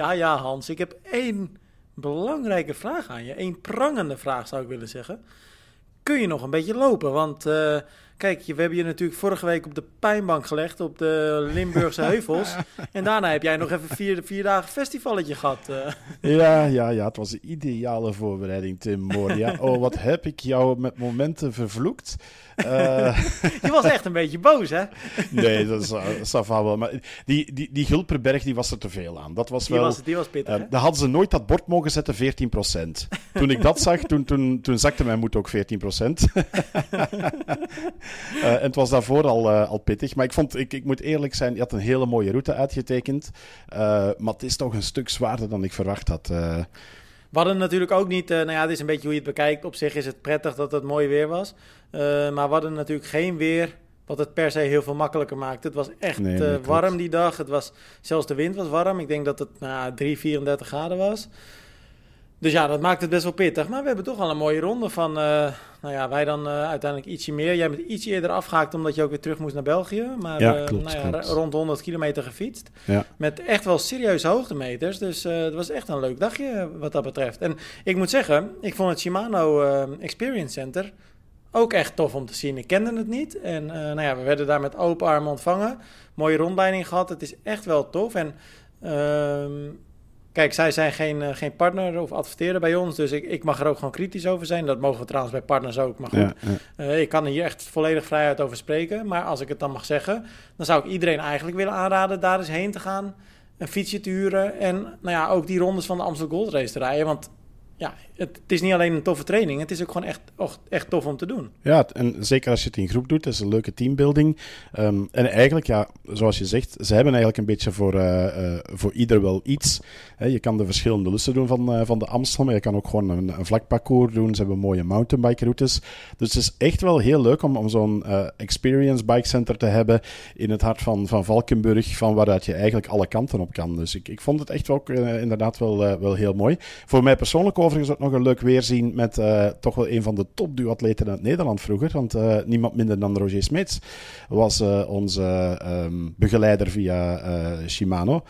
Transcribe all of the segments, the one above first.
Ja, ja, Hans. Ik heb één belangrijke vraag aan je. Eén prangende vraag zou ik willen zeggen. Kun je nog een beetje lopen? Want uh, kijk, we hebben je natuurlijk vorige week op de pijnbank gelegd op de Limburgse heuvels. en daarna heb jij nog even vier, vier dagen festivalletje gehad. Uh. Ja, ja, ja, het was de ideale voorbereiding, Tim. Oh, wat heb ik jou met momenten vervloekt. Uh... je was echt een beetje boos, hè? nee, dat is uh, wel. Maar die, die, die Gulperberg die was er te veel aan. Dat was wel, die, was, die was pittig, uh, Daar hadden ze nooit dat bord mogen zetten, 14%. Toen ik dat zag, toen, toen, toen zakte mijn moed ook 14%. en het was daarvoor al, al pittig. Maar ik, vond, ik, ik moet eerlijk zijn, je had een hele mooie route uitgetekend. maar het is toch een stuk zwaarder dan ik verwacht had. We hadden natuurlijk ook niet, uh, nou ja, het is een beetje hoe je het bekijkt. Op zich is het prettig dat het mooi weer was. Uh, maar we hadden natuurlijk geen weer wat het per se heel veel makkelijker maakte. Het was echt nee, uh, warm die dag. Het was, zelfs de wind was warm. Ik denk dat het nou, 3, 34 graden was. Dus ja, dat maakt het best wel pittig. Maar we hebben toch al een mooie ronde van, uh, nou ja, wij dan uh, uiteindelijk ietsje meer. Jij bent iets eerder afgehaakt omdat je ook weer terug moest naar België. Maar ja, klopt, nou ja, klopt. rond 100 kilometer gefietst. Ja. Met echt wel serieuze hoogtemeters. Dus het was echt een leuk dagje wat dat betreft. En ik moet zeggen, ik vond het Shimano Experience Center ook echt tof om te zien. Ik kende het niet. En nou ja, we werden daar met open armen ontvangen. Mooie rondleiding gehad. Het is echt wel tof. En... ehm Kijk, zij zijn geen, uh, geen partner of adverteren bij ons, dus ik, ik mag er ook gewoon kritisch over zijn. Dat mogen we trouwens bij partners ook, maar goed. Ja, ja. Uh, ik kan hier echt volledig vrijheid over spreken. Maar als ik het dan mag zeggen, dan zou ik iedereen eigenlijk willen aanraden daar eens heen te gaan, een fietsje te huren en nou ja, ook die rondes van de Amstel Gold Race te rijden. Want ja, het, is niet alleen een toffe training, het is ook gewoon echt, echt tof om te doen. Ja, en zeker als je het in groep doet, dat is een leuke teambuilding. Um, en eigenlijk, ja, zoals je zegt, ze hebben eigenlijk een beetje voor, uh, uh, voor ieder wel iets. Je kan de verschillende lussen doen van, uh, van de Amstel, maar je kan ook gewoon een, een vlak parcours doen. Ze hebben mooie mountainbike routes. Dus het is echt wel heel leuk om, om zo'n experience bike center te hebben in het hart van, van Valkenburg, van waaruit je eigenlijk alle kanten op kan. Dus ik, ik vond het echt ook inderdaad wel, wel heel mooi. Voor mij persoonlijk overigens ook nog een leuk weerzien met uh, toch wel een van de topduatleten uit Nederland vroeger. Want uh, niemand minder dan Roger Smits was uh, onze um, begeleider via Shimano.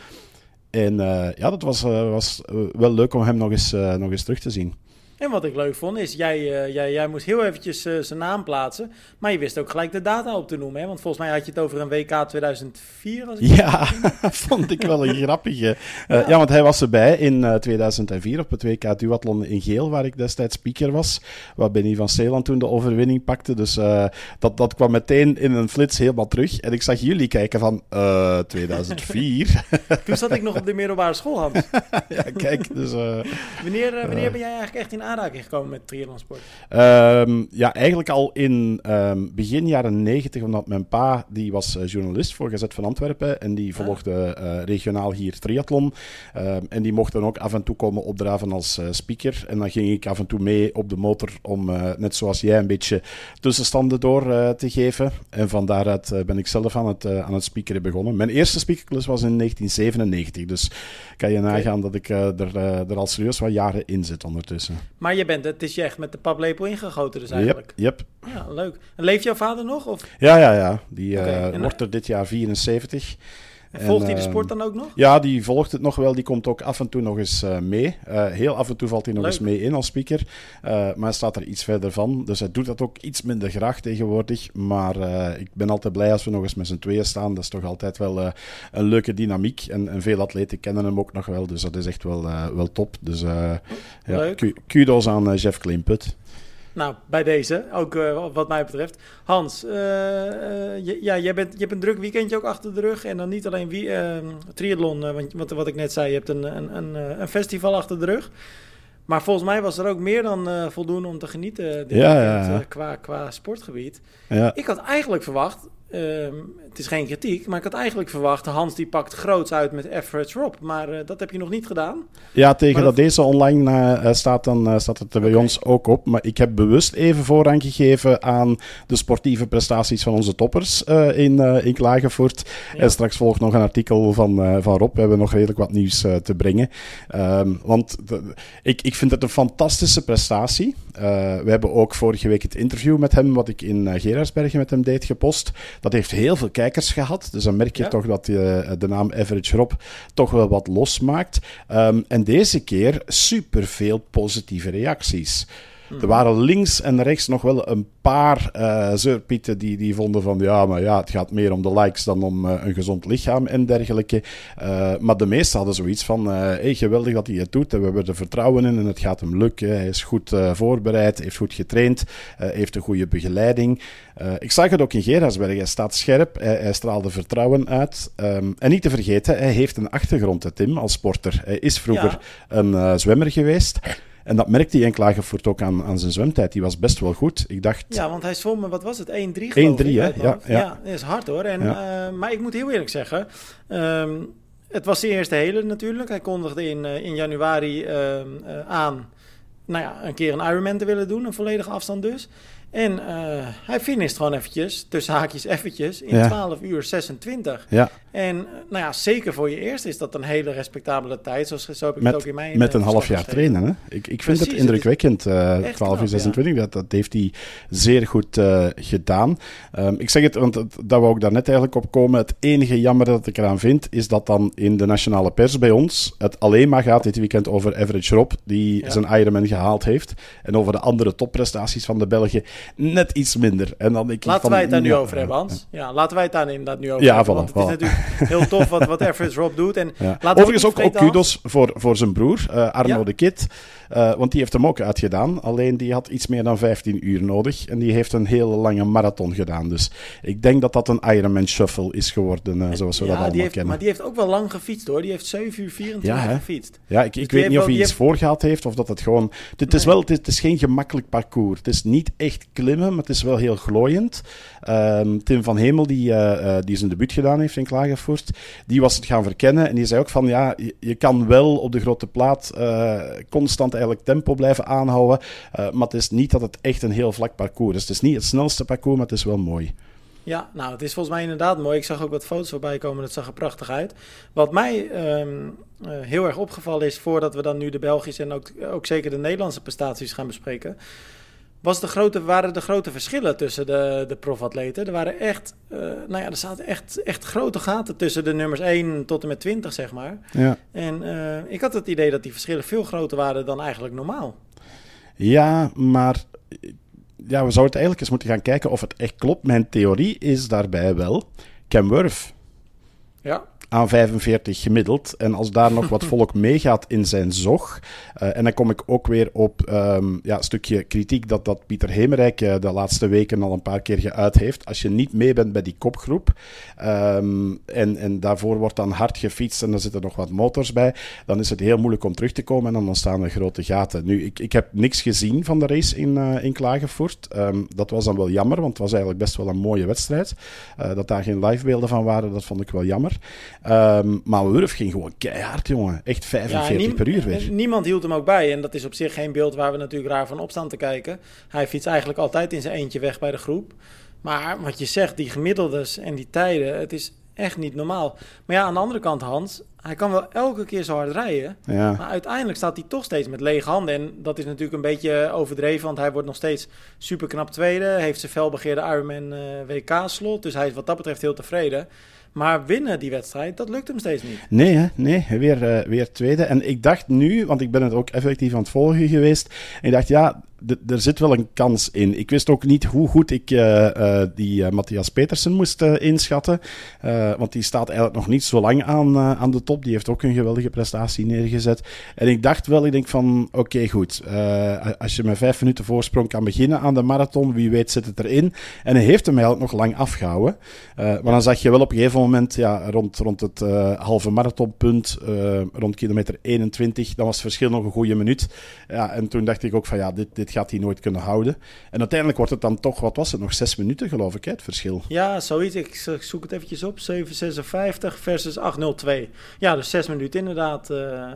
En ja, dat was, was wel leuk om hem nog eens, nog eens terug te zien. En wat ik leuk vond is, jij, uh, jij, jij moest heel eventjes uh, zijn naam plaatsen. Maar je wist ook gelijk de data op te noemen. Hè? Want volgens mij had je het over een WK 2004. Als ik ja, vond ik wel een grappige. Uh, ja. ja. want hij was erbij in 2004 op het WK Duathlon in Geel, waar ik destijds speaker was. Waar Benny van Zeeland toen de overwinning pakte. Dus dat, dat kwam meteen in een flits helemaal terug. En ik zag jullie kijken van 2004. toen zat ik nog op de middelbare school, Hans. ja, kijk. Dus, wanneer, wanneer ben jij eigenlijk echt in aanraking gekomen met triathlonsport? Um, ja, eigenlijk al in um, begin jaren negentig, omdat mijn pa, die was uh, journalist voor Gezet van Antwerpen en die volgde uh, regionaal hier triathlon. Um, en die mocht dan ook af en toe komen opdraven als uh, speaker. En dan ging ik af en toe mee op de motor om, net zoals jij, een beetje tussenstanden door te geven. En van daaruit ben ik zelf aan het, aan het speakeren begonnen. Mijn eerste speakerklus was in 1997, dus kan je nagaan okay. dat ik er, er al serieus wat jaren in zit ondertussen. Maar je bent, het is je echt met de paplepel ingegoten dus eigenlijk. Yep, yep. Ja, leuk. En leeft jouw vader nog? Of? Ja, ja, ja. Die okay. uh, wordt er dit jaar 74. En volgt hij de sport dan ook nog? Ja, die volgt het nog wel. Die komt ook af en toe nog eens uh, mee. Uh, heel af en toe valt hij nog Leuk. eens mee in als speaker. Uh, maar hij staat er iets verder van. Dus hij doet dat ook iets minder graag tegenwoordig. Maar ik ben altijd blij als we nog eens met z'n tweeën staan. Dat is toch altijd wel een leuke dynamiek. En, en, veel atleten kennen hem ook nog wel. Dus dat is echt wel, wel top. Dus ja, kudos aan Jeff Klimput. Nou, bij deze, ook uh, wat mij betreft. Hans, uh, uh, ja, jij, bent, je hebt een druk weekendje ook achter de rug. En dan niet alleen wie, triathlon, want wat, wat ik net zei, je hebt een, een, een, een, festival achter de rug. Maar volgens mij was er ook meer dan voldoende om te genieten dit ja, weekend, ja, ja. qua, qua sportgebied. Ja. Ik had eigenlijk verwacht, Um, het is geen kritiek, maar ik had eigenlijk verwacht... Hans die pakt groots uit met Everett Rob. Maar uh, dat heb je nog niet gedaan. Ja, tegen dat, dat, deze online uh, staat, dan staat het er bij okay. ons ook op. Maar ik heb bewust even voorrang gegeven aan de sportieve prestaties van onze toppers in, in Klagenvoort. Ja. En straks volgt nog een artikel van, van Rob. We hebben nog redelijk wat nieuws te brengen. Um, want de, ik, ik vind het een fantastische prestatie. we hebben ook vorige week het interview met hem, wat ik in Gerardsbergen met hem deed, gepost. Dat heeft heel veel kijkers gehad. Dus dan merk je toch dat uh, de naam Average Rob toch wel wat losmaakt. Um, en deze keer superveel positieve reacties. Er waren links en rechts nog wel een paar uh, zeurpieten die, die vonden van ja, maar ja, het gaat meer om de likes dan om uh, een gezond lichaam en dergelijke. Uh, maar de meesten hadden zoiets van hey, geweldig dat hij het doet en we hebben er vertrouwen in en het gaat hem lukken. Hij is goed voorbereid, heeft goed getraind, heeft een goede begeleiding. ik zag het ook in Gerardsberg, hij staat scherp, hij, hij straalde vertrouwen uit. Um, en niet te vergeten, hij heeft een achtergrond, Tim, als sporter. Hij is vroeger ja. een zwemmer geweest. En dat merkte hij in Klagenvoort ook aan, aan zijn zwemtijd. Die was best wel goed. Ik dacht... Ja, want hij zwom, wat was het? 1-3 1-3, hè? Ja, ja. ja, dat is hard hoor. En, ja. uh, maar ik moet heel eerlijk zeggen... Um, het was zijn eerste hele natuurlijk. Hij kondigde in, uh, in januari uh, aan... Nou ja, een keer een Ironman te willen doen. Een volledige afstand dus. En uh, hij finisht gewoon eventjes, tussen haakjes eventjes, in ja. 12 uur 26. Ja. En nou ja, zeker voor je eerste is dat een hele respectabele tijd. Zoals, zo heb ik met, het ook in mijn Met een half jaar trainen, hè? Ik, ik vind Precies, het indrukwekkend, uh, 12 uur 26. Ja. Dat, dat heeft hij zeer goed uh, gedaan. Um, ik zeg het, want het, dat we ook daarnet eigenlijk op komen. Het enige jammer dat ik eraan vind, is dat dan in de nationale pers bij ons het alleen maar gaat dit weekend over Average Rob, die zijn Ironman gehaald heeft. En over de andere topprestaties van de Belgen net iets minder. En dan ik laten van, wij het daar nu over hebben, Hans. Ja. laten wij het daar inderdaad nu over ja, hebben. Voilà, want het voilà. is natuurlijk heel tof wat, wat Average Rob doet. En ja. Overigens ook, ook kudos voor, voor zijn broer, uh, Arno ja. de Kid. Uh, want die heeft hem ook uitgedaan. Alleen die had iets meer dan 15 uur nodig. En die heeft een hele lange marathon gedaan. Dus ik denk dat dat een Ironman Shuffle is geworden, uh, zoals we ja, dat allemaal heeft, kennen. Maar die heeft ook wel lang gefietst hoor. Die heeft 7 uur 24 ja, gefietst. Ja, ik, ik dus weet niet of hij iets heeft... voorgehaald heeft of dat het gewoon... Het is, wel, is geen gemakkelijk parcours. Het is niet echt klimmen, maar het is wel heel glooiend. Um, Tim van Hemel, die, uh, die zijn debuut gedaan heeft in Klagenvoort, die was het gaan verkennen. En die zei ook van, ja, je, kan wel op de grote plaat constant eigenlijk tempo blijven aanhouden. Maar het is niet dat het echt een heel vlak parcours is. Het is niet het snelste parcours, maar het is wel mooi. Ja, nou, het is volgens mij inderdaad mooi. Ik zag ook wat foto's voorbij komen, dat zag er prachtig uit. Wat mij uh, heel erg opgevallen is, voordat we dan nu de Belgische en ook, ook zeker de Nederlandse prestaties gaan bespreken, was de grote, waren de grote verschillen tussen de, de profatleten. Er waren echt, uh, nou ja, er zaten echt, echt grote gaten tussen de nummers 1 tot en met 20, zeg maar. Ja. En uh, ik had het idee dat die verschillen veel groter waren dan eigenlijk normaal. Ja, maar ja, we zouden het eigenlijk eens moeten gaan kijken of het echt klopt. Mijn theorie is daarbij wel Cam Wurf. Ja. Aan 45 gemiddeld. En als daar nog wat volk meegaat in zijn zog. Uh, en dan kom ik ook weer op um, ja, een stukje kritiek dat, dat Pieter Hemerijk uh, de laatste weken al een paar keer geuit heeft. Als je niet mee bent bij die kopgroep. Um, en, en daarvoor wordt dan hard gefietst en er zitten nog wat motors bij. Dan is het heel moeilijk om terug te komen en dan ontstaan er grote gaten. Nu, ik, ik heb niks gezien van de race in, uh, in Klagenvoort. Um, dat was dan wel jammer, want het was eigenlijk best wel een mooie wedstrijd. dat daar geen livebeelden van waren, dat vond ik wel jammer. Um, maar Wurf ging gewoon keihard, jongen. Echt 45 ja, per uur weer. Niemand hield hem ook bij. En dat is op zich geen beeld waar we natuurlijk raar van op staan te kijken. Hij fietst eigenlijk altijd in zijn eentje weg bij de groep. Maar wat je zegt, die gemiddeldes en die tijden, het is echt niet normaal. Maar ja, aan de andere kant, Hans, hij kan wel elke keer zo hard rijden. Ja. Maar uiteindelijk staat hij toch steeds met lege handen. En dat is natuurlijk een beetje overdreven, want hij wordt nog steeds super knap tweede. Heeft zijn felbegeerde Ironman uh, WK-slot. Dus hij is wat dat betreft heel tevreden. Maar winnen die wedstrijd, dat lukt hem steeds niet. Nee, hè? nee weer, uh, weer tweede. En ik dacht nu, want ik ben het ook effectief aan het volgen geweest. En ik dacht, ja, er zit wel een kans in. Ik wist ook niet hoe goed ik uh, uh, die uh, Matthias Petersen moest inschatten. want die staat eigenlijk nog niet zo lang aan, aan de top. Die heeft ook een geweldige prestatie neergezet. En ik dacht wel, ik denk van, oké, goed. als je met vijf minuten voorsprong kan beginnen aan de marathon, wie weet zit het erin. En hij heeft hem eigenlijk nog lang afgehouden. maar dan zag je wel op een gegeven moment, ja, rond, rond het halve marathonpunt, rond kilometer 21, dan was het verschil nog een goede minuut. Ja, en toen dacht ik ook van, ja, dit, dit gaat hij nooit kunnen houden. En uiteindelijk wordt het dan toch, wat was het, nog zes minuten geloof ik, hè, het verschil. Ja, zoiets. Ik zoek het eventjes op. 7,56 versus 8,02. Ja, dus zes minuten inderdaad. Uh,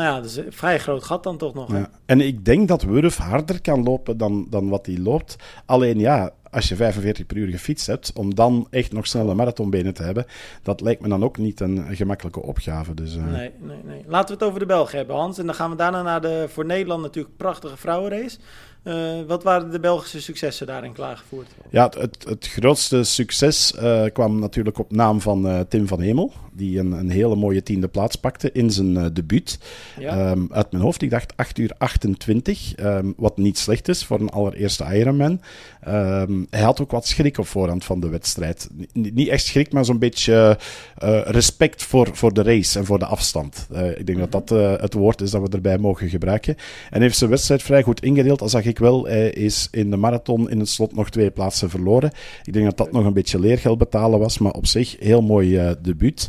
nou ja, dus een vrij groot gat dan toch nog. Ja. En ik denk dat Wurf harder kan lopen dan, dan wat hij loopt. Alleen ja, als je 45 per uur gefietst hebt, om dan echt nog snelle marathonbenen te hebben, dat lijkt me dan ook niet een, gemakkelijke opgave. Dus, uh... nee, nee, nee. Laten we het over de Belgen hebben, Hans. En dan gaan we daarna naar de voor Nederland natuurlijk prachtige vrouwenrace. wat waren de Belgische successen daarin klaargevoerd? Ja, het, het grootste succes kwam natuurlijk op naam van Tim van Hemel die een, een hele mooie tiende plaats pakte in zijn uh, debuut. Ehm, uit mijn hoofd, ik dacht 8 uur 28, um, wat niet slecht is voor een allereerste Ironman. Um, hij had ook wat schrik op voorhand van de wedstrijd. niet echt schrik, maar zo'n beetje uh, respect voor, voor de race en voor de afstand. Uh, ik denk dat dat het woord is dat we erbij mogen gebruiken. En heeft zijn wedstrijd vrij goed ingedeeld. Al zag ik wel, hij is in de marathon in het slot nog twee plaatsen verloren. Ik denk dat dat nog een beetje leergeld betalen was, maar op zich heel mooi debuut.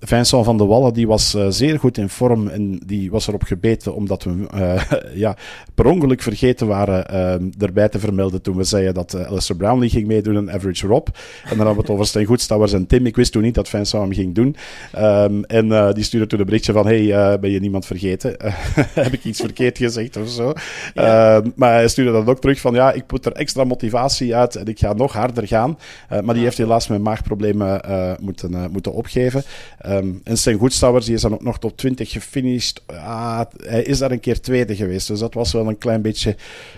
Vincent van de Wallen die was uh, zeer goed in vorm en die was erop gebeten omdat we uh, ja, per ongeluk vergeten waren ehm, erbij te vermelden toen we zeiden dat uh, Alistair Brownlee ging meedoen en Average Rob. En dan hadden we het over Stijn Goedstouwers en Tim. Ik wist toen niet dat Vincent hem ging doen. Um, en die stuurde toen een berichtje van hey, ben je niemand vergeten? Heb ik iets verkeerd gezegd of zo? Ja. maar hij stuurde dan ook terug van ja, ik put er extra motivatie uit en ik ga nog harder gaan. maar die heeft helaas mijn maagproblemen moeten, moeten opgeven. Um, en Sten Goedstouwers die is dan ook nog tot 20 gefinished. Ah, hij is daar een keer tweede geweest. Dus dat was wel een klein beetje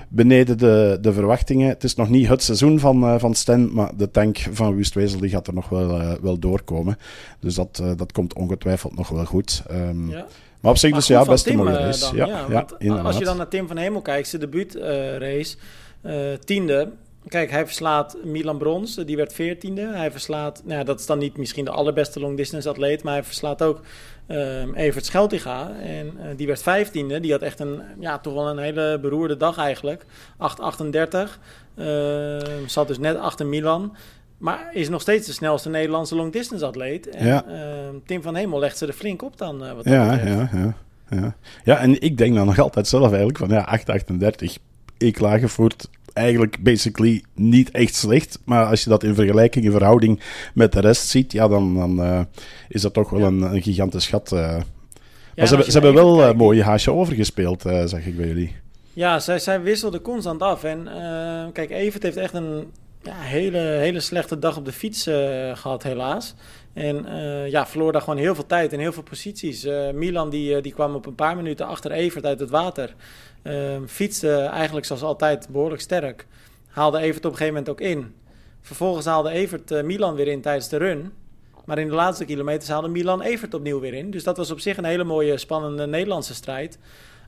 beneden de, de verwachtingen. Het is nog niet het seizoen van, uh, van Sten, maar de tank van Wustwezel die gaat er nog wel, uh, wel doorkomen. Dus dat, uh, dat komt ongetwijfeld nog wel goed. Um, ja. Maar op zich maar dus ja, best een mooie race. ja, ja, als je dan naar Tim van Hemel kijkt, zijn debuutrace, tiende Kijk, hij verslaat Milan Brons, die werd veertiende. Hij verslaat, nou ja, dat is dan niet misschien de allerbeste long distance atleet, maar hij verslaat ook um, Evert Scheltiga. En uh, die werd vijftiende. Die had echt een, ja, toch wel een hele beroerde dag eigenlijk. 8,38. Uh, zat dus net achter Milan. Maar is nog steeds de snelste Nederlandse long distance atleet. En ja. uh, Tim van Hemel legt ze er flink op dan. Uh, wat ja, ja, ja, ja. Ja, en ik denk dan nog altijd zelf eigenlijk van ja, 8,38 ik klaargevoerd eigenlijk basically niet echt slecht. Maar als je dat in vergelijking, in verhouding met de rest ziet, ja, dan, dan uh, is dat toch wel een, een gigantisch schat. Uh. Ja, maar ze, hebben, ze hebben wel een mooie haasje overgespeeld, uh, zag ik bij jullie. Ja, zij, zij wisselden constant af. En kijk, Evert heeft echt een ja, hele, hele slechte dag op de fiets gehad, helaas. En ja, verloor daar gewoon heel veel tijd en heel veel posities. Milan die, die kwam op een paar minuten achter Evert uit het water. Uh, fietste eigenlijk zoals altijd behoorlijk sterk. Haalde Evert op een gegeven moment ook in. Vervolgens haalde Evert uh, Milan weer in tijdens de run. Maar in de laatste kilometers haalde Milan Evert opnieuw weer in. Dus dat was op zich een hele mooie, spannende Nederlandse strijd.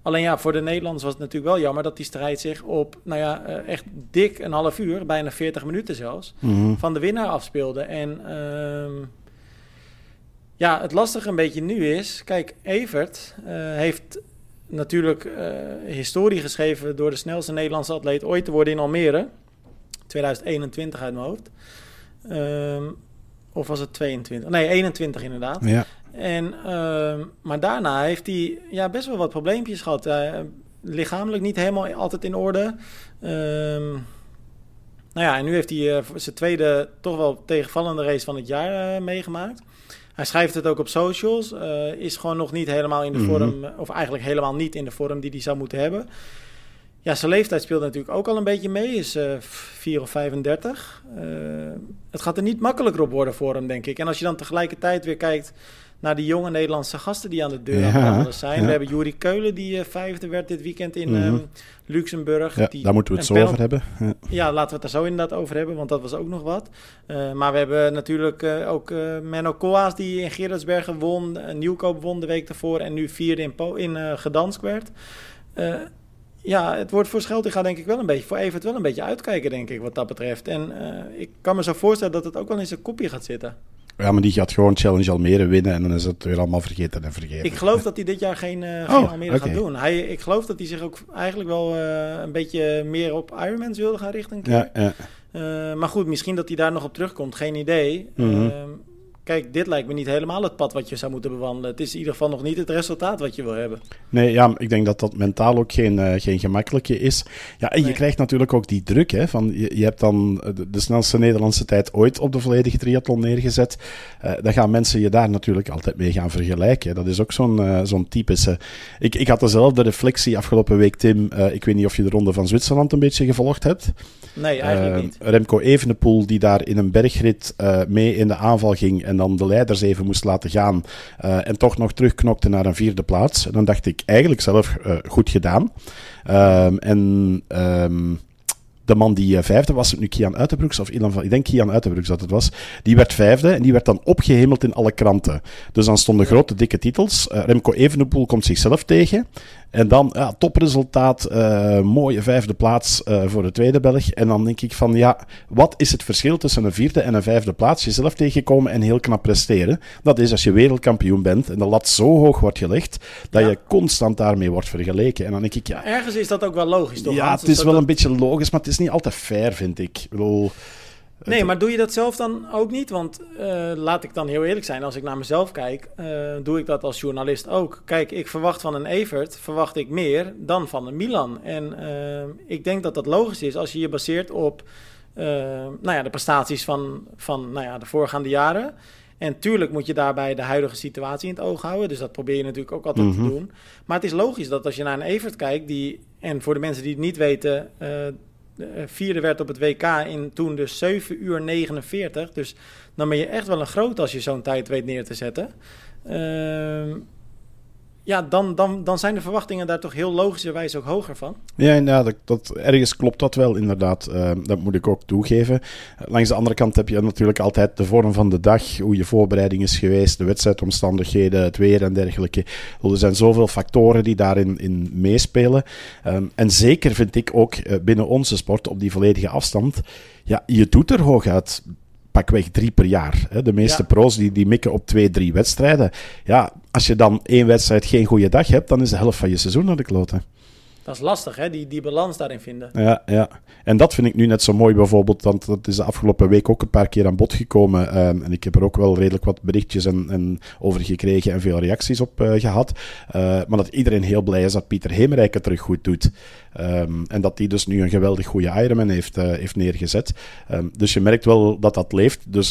Alleen ja, voor de Nederlanders was het natuurlijk wel jammer dat die strijd zich op, nou ja, uh, echt dik een half uur, bijna 40 minuten zelfs, mm-hmm. van de winnaar afspeelde. En uh, ja, het lastige een beetje nu is, kijk, Evert uh, heeft natuurlijk uh, historie geschreven door de snelste Nederlandse atleet ooit te worden in Almere. 2021 uit mijn hoofd. Um, of was het 22? Nee, 21 inderdaad. Ja. En, uh, maar daarna heeft hij ja, best wel wat probleempjes gehad. Uh, lichamelijk niet helemaal altijd in orde. Um, nou ja, en nu heeft hij uh, zijn tweede toch wel tegenvallende race van het jaar meegemaakt. Hij schrijft het ook op socials. Uh, is gewoon nog niet helemaal in de mhm. vorm, of eigenlijk helemaal niet in de vorm die hij zou moeten hebben. Ja, zijn leeftijd speelt natuurlijk ook al een beetje mee. Is uh, 4 of 35. Uh, het gaat er niet makkelijker op worden voor hem, denk ik. En als je dan tegelijkertijd weer kijkt naar die jonge Nederlandse gasten die aan de deur ja, zijn. We hebben Juri Keulen, die uh, vijfde werd dit weekend in mm -hmm. um, Luxemburg. Ja, die daar moeten we het zo over hebben. Ja. ja. laten we het daar zo inderdaad over hebben, want dat was ook nog wat. Uh, maar we hebben natuurlijk uh, ook Menno Koas, die in Gerardsbergen won. Nieuwkoop won de week daarvoor en nu vierde in, po in Gedansk werd. ja, het wordt voor Scheltinga denk ik wel een beetje, voor Evert wel een beetje uitkijken, denk ik, wat dat betreft. En ik kan me zo voorstellen dat het ook wel in zijn kopje gaat zitten. Ja, maar die gaat gewoon Challenge Almere winnen en dan is het weer allemaal vergeten en vergeten. Ik geloof dat hij dit jaar geen, uh, geen oh, Almere okay. gaat doen. Hij, ik geloof dat hij zich ook eigenlijk wel uh, een beetje meer op Ironmans wilde gaan richten. Ja, ja. Uh, maar goed, misschien dat hij daar nog op terugkomt, geen idee. Mm -hmm. Kijk, dit lijkt me niet helemaal het pad wat je zou moeten bewandelen. Het is in ieder geval nog niet het resultaat wat je wil hebben. Nee, ja, ik denk dat dat mentaal ook geen, uh, geen gemakkelijke is. Ja, en nee. je krijgt natuurlijk ook die druk. Hè, van, je, je hebt dan de, de, snelste Nederlandse tijd ooit op de volledige triathlon neergezet. Uh, dan gaan mensen je daar natuurlijk altijd mee gaan vergelijken. Dat is ook zo'n uh, zo'n typische... Ik, ik had dezelfde reflectie afgelopen week, Tim. ik weet niet of je de Ronde van Zwitserland een beetje gevolgd hebt. Nee, eigenlijk niet. Remco Evenepoel, die daar in een bergrit mee in de aanval ging... En en dan de leiders even moest laten gaan en toch nog terugknokte naar een vierde plaats. En dan dacht ik eigenlijk zelf goed gedaan. Ehm, en ehm, de man die vijfde was, nu Kian Uitenbroeks, of Ilan van, ik denk Kian Uitenbroeks dat het was, die werd vijfde en die werd dan opgehemeld in alle kranten. Dus dan stonden grote, dikke titels. Remco Evenepoel komt zichzelf tegen. En dan ja, topresultaat, uh, mooie vijfde plaats uh, voor de tweede Belg. En dan denk ik van ja, wat is het verschil tussen een vierde en een vijfde plaats? Jezelf tegenkomen en heel knap presteren. Dat is als je wereldkampioen bent en de lat zo hoog wordt gelegd dat je constant daarmee wordt vergeleken. En dan denk ik ja. Ergens is dat ook wel logisch, toch? Ja, het is wel een beetje logisch, maar het is niet altijd fair, vind ik. Ik bedoel. Nee, maar doe je dat zelf dan ook niet? Want uh, laat ik dan heel eerlijk zijn, als ik naar mezelf kijk, uh, doe ik dat als journalist ook. Kijk, ik verwacht van een Evert, verwacht ik meer dan van een Milan. En uh, ik denk dat dat logisch is als je je baseert op nou ja, de prestaties van, van nou ja, de voorgaande jaren. En tuurlijk moet je daarbij de huidige situatie in het oog houden. Dus dat probeer je natuurlijk ook altijd te doen. Maar het is logisch dat als je naar een Evert kijkt, die, en voor de mensen die het niet weten, eh, vierde werd op het WK in toen dus 7 uur 49. Dus dan ben je echt wel een groot als je zo'n tijd weet neer te zetten. Uh, ja, dan, dan, dan zijn de verwachtingen daar toch heel logischerwijs ook hoger van. Ja. Dat, dat, ergens klopt dat wel, inderdaad. Uh, dat moet ik ook toegeven. Langs de andere kant heb je natuurlijk altijd de vorm van de dag, hoe je voorbereiding is geweest, de wedstrijdomstandigheden, het weer en dergelijke. Er zijn zoveel factoren die daarin in meespelen. Um, en zeker vind ik ook uh, binnen onze sport op die volledige afstand, ja, je doet er hooguit pakweg drie per jaar. Hè. De meeste ja. pro's die, die mikken op twee, drie wedstrijden. Ja, als je dan één wedstrijd geen goede dag hebt, dan is de helft van je seizoen naar de kloten. Dat is lastig, hè? Die, die balans daarin vinden. Ja, ja. En dat vind ik nu net zo mooi bijvoorbeeld, want dat is de afgelopen week ook een paar keer aan bod gekomen. Um, en ik heb er ook wel redelijk wat berichtjes en, en over gekregen en veel reacties op uh, gehad. Uh, maar dat iedereen heel blij is dat Pieter Hemerijk het terug goed doet. Um, en dat hij dus nu een geweldig goede Ironman heeft, uh, heeft neergezet. Um, dus je merkt wel dat dat leeft. Dus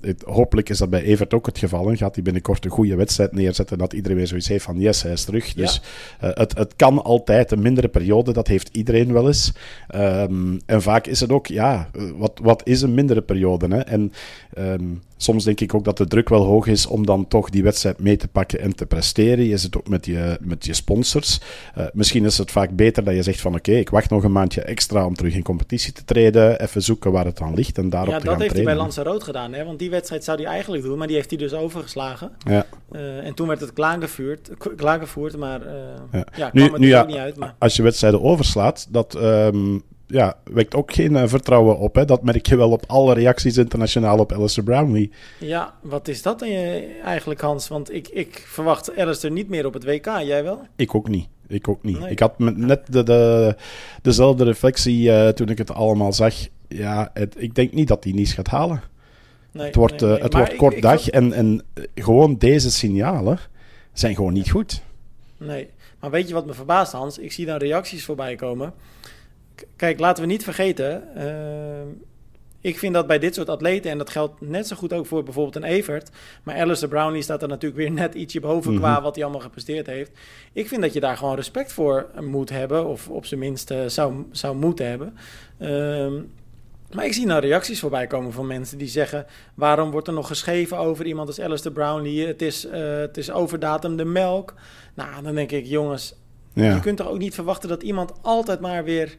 het, hopelijk is dat bij Evert ook het geval. En gaat hij binnenkort een goede wedstrijd neerzetten. Dat iedereen weer zoiets heeft van yes, hij is terug. Ja. Dus het, het kan altijd mindere periode, dat heeft iedereen wel eens. Um, en vaak is het ook, ja, wat, wat is een mindere periode? Hè? En um, soms denk ik ook dat de druk wel hoog is om dan toch die wedstrijd mee te pakken en te presteren. Je zit ook met je, met je sponsors. Uh, misschien is het vaak beter dat je zegt van oké, okay, ik wacht nog een maandje extra om terug in competitie te treden. Even zoeken waar het aan ligt en daarop ja, te gaan dat heeft hij bij Rood gedaan. Hè? Want die wedstrijd zou hij eigenlijk doen, maar die heeft hij dus overgeslagen. Ja. Uh, en toen werd het klaargevoerd, klaargevoerd maar uh, ja. ja nu, kwam het nu, er ja, niet uit. Maar... Als je wedstrijden overslaat, dat... Um, ja, wekt ook geen uh, vertrouwen op. Hè? Dat merk je wel op alle reacties internationaal op Alistair Brownlee. Ja, wat is dat dan eigenlijk, Hans? Want ik, ik verwacht Alistair niet meer op het WK. Jij wel? Ik ook niet. Ik ook niet. Nee. Ik had net de, de, dezelfde reflectie uh, toen ik het allemaal zag. Ja, het, ik denk niet dat hij niets gaat halen. Nee, het wordt, nee, uh, het Maar wordt ik- kort ik dag en, en gewoon deze signalen zijn gewoon niet goed. Nee, maar weet je wat me verbaast, Hans? Ik zie dan reacties voorbij komen. Kijk, laten we niet vergeten. ehm, ik vind dat bij dit soort atleten, en dat geldt net zo goed ook voor bijvoorbeeld een Evert. Maar Alistair Brownlee staat er natuurlijk weer net ietsje boven Mhm. qua wat hij allemaal gepresteerd heeft. Ik vind dat je daar gewoon respect voor moet hebben, of op zijn minst eh, zou, zou moeten hebben. Ehm, maar ik zie nou reacties voorbij komen van mensen die zeggen: waarom wordt er nog geschreven over iemand als Alistair Brownlee? Het is, eh, het is overdatum de melk. Nou, dan denk ik, jongens, Ja. je kunt toch ook niet verwachten dat iemand altijd maar weer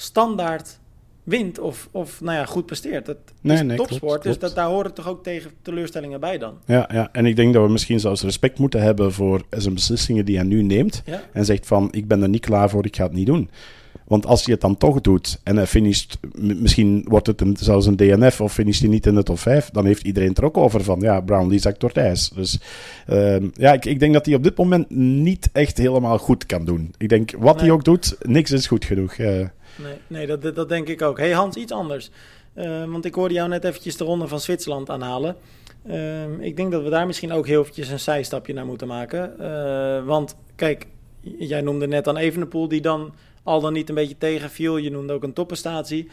standaard wint of, of nou ja, goed presteert. Dat Nee, is nee, topsport, klopt, dus klopt. dat, daar horen toch ook tegen teleurstellingen bij dan. Ja, ja, en ik denk dat we misschien zelfs respect moeten hebben voor zijn beslissingen die hij nu neemt. Ja, En zegt van, ik ben er niet klaar voor, ik ga het niet doen. Want als hij het dan toch doet en hij finisht, misschien wordt het een, zelfs een DNF of finisht hij niet in de top 5, dan heeft iedereen er ook over van, ja, Brownlee zakt door het ijs. Dus ehm, ja, ik, ik denk dat hij op dit moment niet echt helemaal goed kan doen. Ik denk, wat hij ook doet, niks is goed genoeg. eh. Nee, nee dat, dat, denk ik ook. hey Hans, iets anders. Eh, want ik hoorde jou net eventjes de ronde van Zwitserland aanhalen. Ehm, ik denk dat we daar misschien ook heel eventjes een zijstapje naar moeten maken. Eh, want kijk, jij noemde net dan Evenepoel die dan al dan niet een beetje tegenviel. Je noemde ook een topprestatie.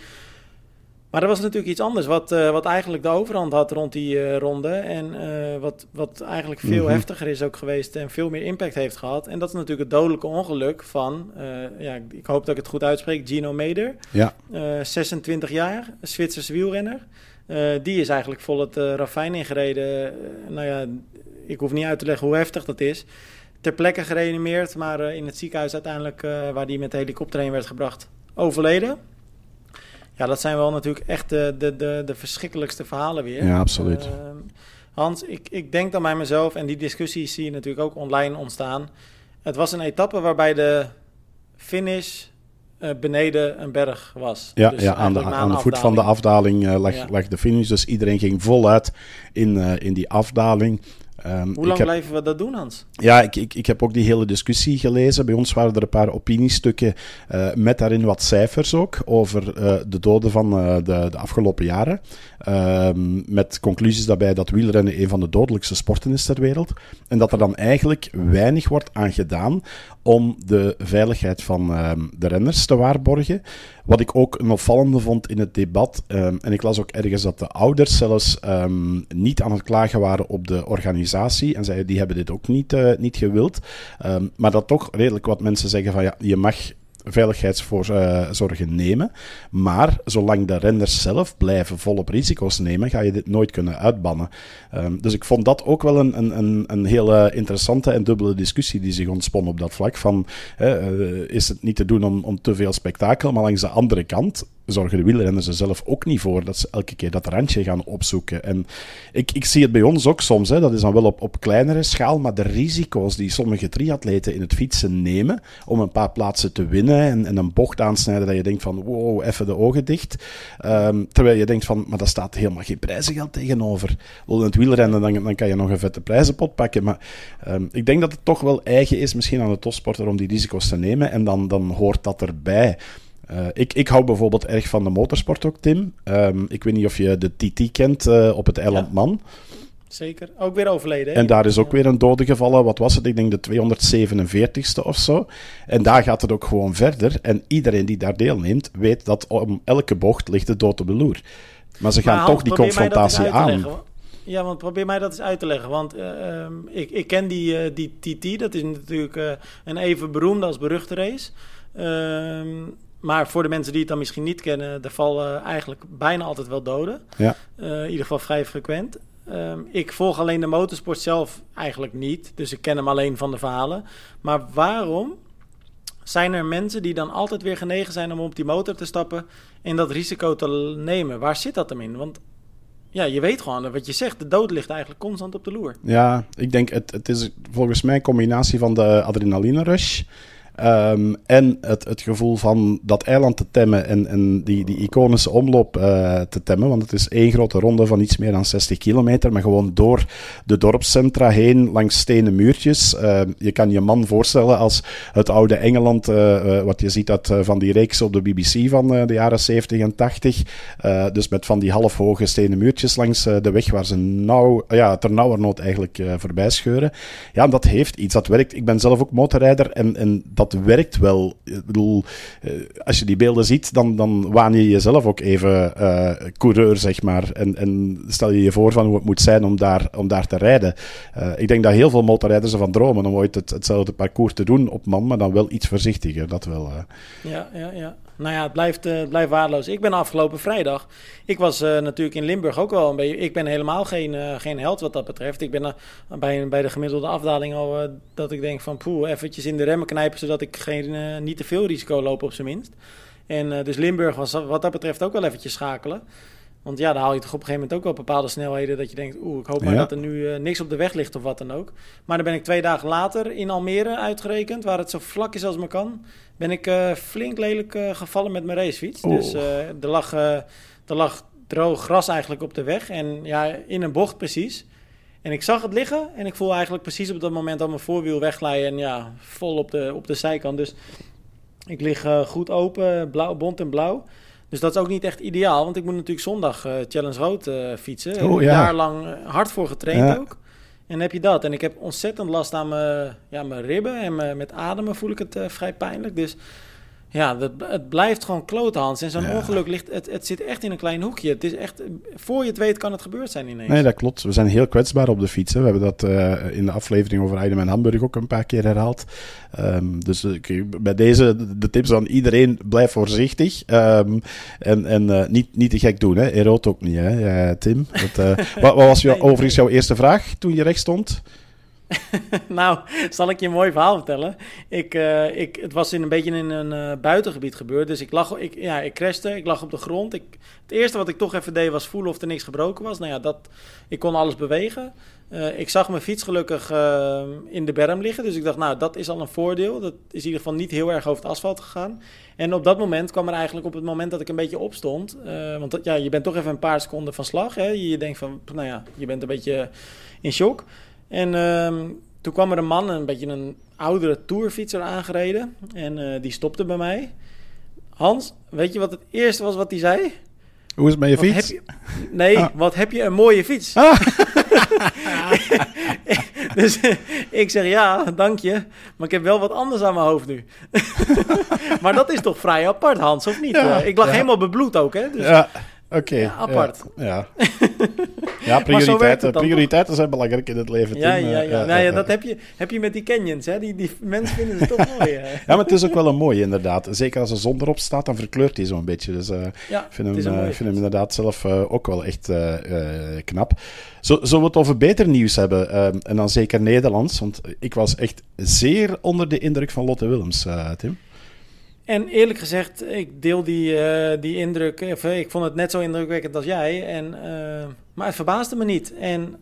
Maar er was natuurlijk iets anders wat, eh, wat eigenlijk de overhand had rond die eh, ronde. En eh, wat, wat eigenlijk veel Mhm. heftiger is ook geweest en veel meer impact heeft gehad. En dat is natuurlijk het dodelijke ongeluk van, ja, ik- hoop dat ik het goed uitspreek, Gino Meder. ja, Eh, 26 jaar, Zwitserse wielrenner. die is eigenlijk vol het ravijn ingereden. nou ja, ik hoef niet uit te leggen hoe heftig dat is. Ter plekke gereanimeerd, maar in het ziekenhuis uiteindelijk, waar die met de helikopter heen werd gebracht, overleden. Ja, dat zijn wel natuurlijk echt de, de, de, de verschrikkelijkste verhalen weer. Ja, absoluut. Ehm, Hans, ik, ik denk dan bij mezelf, en die discussies zie je natuurlijk ook online ontstaan. Het was een etappe waarbij de finish uh, beneden een berg was. Ja, dus ja aan, de, aan de voet van de afdaling uh, lag, lag, de finish. Dus iedereen ging voluit in, uh, in die afdaling. Um, Hoe lang heb, blijven we dat doen, Hans? Ja, ik, ik, ik heb ook die hele discussie gelezen. Bij ons waren er een paar opiniestukken uh, met daarin wat cijfers ook over uh, de doden van uh, de, de afgelopen jaren. Ehm, met conclusies daarbij dat wielrennen een van de dodelijkste sporten is ter wereld. En dat er dan eigenlijk weinig wordt aan gedaan om de veiligheid van ehm, de renners te waarborgen. Wat ik ook een opvallende vond in het debat, um, en ik las ook ergens dat de ouders zelfs um, niet aan het klagen waren op de organisatie. En zij, die hebben dit ook niet, uh, niet gewild. maar dat toch redelijk wat mensen zeggen van ja, je mag veiligheidszorgen nemen. Maar zolang de renners zelf blijven volop risico's nemen, ga je dit nooit kunnen uitbannen. Um, dus ik vond dat ook wel een, een, een, hele interessante en dubbele discussie die zich ontspon op dat vlak. Van, uh, is het niet te doen om, om te veel spektakel, maar langs de andere kant zorgen de wielrenners er zelf ook niet voor dat ze elke keer dat randje gaan opzoeken. En ik, ik zie het bij ons ook soms, hè, dat is dan wel op, op kleinere schaal, maar de risico's die sommige triatleten in het fietsen nemen om een paar plaatsen te winnen en, en een bocht aansnijden dat je denkt van wow, even de ogen dicht. Um, terwijl je denkt van, maar daar staat helemaal geen prijzengeld tegenover. Wil in het wielrennen, dan, dan kan je nog een vette prijzenpot pakken. Maar um, ik denk dat het toch wel eigen is misschien aan de topsporter om die risico's te nemen en dan, dan hoort dat erbij. Uh, ik, ik hou bijvoorbeeld erg van de motorsport ook, Tim. Um, ik weet niet of je de TT kent uh, op het eiland ja. Man. Zeker, ook weer overleden. Hè? En daar is ook weer een dode gevallen. Wat was het? Ik denk de 247ste of zo. En daar gaat het ook gewoon verder. En iedereen die daar deelneemt, weet dat om elke bocht ligt de dood op de loer. Maar ze gaan maar, toch die confrontatie aan. Ja, want probeer mij dat eens uit te leggen. Want uh, um, ik, ik ken die, uh, die TT, dat is natuurlijk uh, een even beroemde als beruchte race. Maar voor de mensen die het dan misschien niet kennen, er vallen eigenlijk bijna altijd wel doden. Ja. Uh, in ieder geval vrij frequent. Um, ik volg alleen de motorsport zelf eigenlijk niet. Dus ik ken hem alleen van de verhalen. Maar waarom zijn er mensen die dan altijd weer genegen zijn om op die motor te stappen en dat risico te nemen? Waar zit dat hem in? Want ja, je weet gewoon wat je zegt. De dood ligt eigenlijk constant op de loer. Ja, ik denk het, het is volgens mij een combinatie van de adrenaline rush Um, en het, het gevoel van dat eiland te temmen en, en die, die iconische omloop uh, te temmen. Want het is één grote ronde van iets meer dan 60 kilometer. Maar gewoon door de dorpscentra heen, langs stenen muurtjes. Uh, je kan je man voorstellen als het oude Engeland. Uh, wat je ziet uit van die reeks op de BBC van de jaren 70 en 80. dus met van die halfhoge stenen muurtjes langs de weg waar ze nauw, ja, ter nauwernood eigenlijk voorbij scheuren. Ja, dat heeft iets. Dat werkt. Ik ben zelf ook motorrijder en, en dat dat werkt wel. Ik bedoel, eh, als je die beelden ziet, dan, dan waan je jezelf ook even uh, coureur, zeg maar. En, en stel je je voor van hoe het moet zijn om daar, om daar te rijden. Uh, ik denk dat heel veel motorrijders ervan dromen om ooit het, hetzelfde parcours te doen op man, maar dan wel iets voorzichtiger. Dat wel. Ja, ja, ja nou ja, het blijft, blijft waardeloos. Ik ben afgelopen vrijdag. Ik was natuurlijk in Limburg ook wel een beetje. Ik ben helemaal geen, geen held wat dat betreft. Ik ben bij, bij de gemiddelde afdaling al dat ik denk van poeh, eventjes in de remmen knijpen ik geen, niet te veel risico loop op zijn minst. En dus Limburg was wat dat betreft ook wel eventjes schakelen. Want ja, dan haal je toch op een gegeven moment ook wel bepaalde snelheden dat je denkt, oeh, ik hoop maar dat er nu uh, niks op de weg ligt of wat dan ook. Maar dan ben ik twee dagen later in Almere uitgerekend, waar het zo vlak is als me kan, ben ik uh, flink lelijk uh, gevallen met mijn racefiets. Oh. Dus er, lag, er lag droog gras eigenlijk op de weg en ja, in een bocht precies. En ik zag het liggen en ik voel eigenlijk precies op dat moment al mijn voorwiel wegglijden en ja, vol op de, op de zijkant. Dus ik lig goed open, blauw, bont en blauw. Dus dat is ook niet echt ideaal, want ik moet natuurlijk zondag uh, Challenge Road uh, fietsen. Oh, ja. Jaar lang eh, hard voor getraind ja. ook. En heb je dat. En ik heb ontzettend last aan mijn, ja, mijn ribben en mijn, met ademen voel ik het vrij pijnlijk. Dus Ja, het, het blijft gewoon klote, Hans. En zo'n ongeluk ligt, het, het zit echt in een klein hoekje. Het is echt, voor je het weet kan het gebeurd zijn ineens. Nee, dat klopt. We zijn heel kwetsbaar op de fiets. Hè. We hebben dat uh, in de aflevering over Eidem en Hamburg ook een paar keer herhaald. Um, dus uh, bij deze de tips aan iedereen, blijf voorzichtig. Um, en en uh, niet, niet te gek doen, hè. Eroot ook niet, hè, ja, Tim. Dat, wat, wat, was jou, overigens jouw eerste vraag toen je recht stond? nou, zal ik je een mooi verhaal vertellen. Ik, uh, ik, het was in een beetje in een uh, buitengebied gebeurd. Dus ik lag, ik, ja, ik crashte, ik lag op de grond. Ik, het eerste wat ik toch even deed was voelen of er niks gebroken was. Nou ja, dat, ik kon alles bewegen. Uh, ik zag mijn fiets gelukkig in de berm liggen. Dus ik dacht, nou, dat is al een voordeel. Dat is in ieder geval niet heel erg over het asfalt gegaan. En op dat moment kwam er eigenlijk op het moment dat ik een beetje opstond. want ja, je bent toch even een paar seconden van slag. Hè? Je denkt van, nou ja, je bent een beetje in shock. En um, toen kwam er een man, een beetje een oudere tourfietser aangereden. En uh, die stopte bij mij. Hans, weet je wat het eerste was wat hij zei? Hoe is het met je fiets? Je... Nee, ah. wat heb je een mooie fiets. Ah. dus ik zeg ja, dank je. Maar ik heb wel wat anders aan mijn hoofd nu. maar dat is toch vrij apart, Hans, of niet? Ja, ik lag ja. helemaal bebloed ook, hè? Dus... Ja. Oké. Ja, apart. Ja. Ja, prioriteiten, prioriteiten zijn belangrijk in het leven. Ja, ja, ja. nou, ja dat heb je, heb je met die canyons. Hè? Die, die mensen vinden ze toch mooi. Hè? ja, maar het is ook wel een mooie inderdaad. Zeker als er zon erop staat, dan verkleurt hij zo'n beetje. Dus uh, ja, vind hem, uh, vind hem inderdaad zelf uh, ook wel echt knap. Zo, zullen we het over beter nieuws hebben? En dan zeker Nederlands. Want ik was echt zeer onder de indruk van Lotte Willems, Tim. En eerlijk gezegd, ik deel die, die indruk. Of, ik vond het net zo indrukwekkend als jij. En, maar het verbaasde me niet. En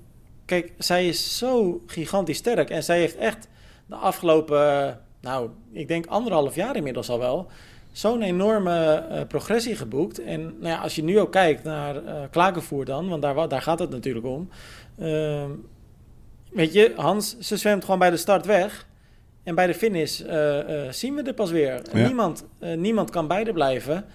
kijk, zij is zo gigantisch sterk. En zij heeft echt de afgelopen, nou, ik denk anderhalf jaar inmiddels al wel. Zo'n enorme uh, progressie geboekt. En nou ja, als je nu ook kijkt naar Klagenvoer dan, want daar, daar gaat het natuurlijk om. Ehm, weet je, Hans, ze zwemt gewoon bij de start weg. En bij de finish uh, uh, zien we er pas weer. Ja. Niemand, uh, niemand kan beide blijven.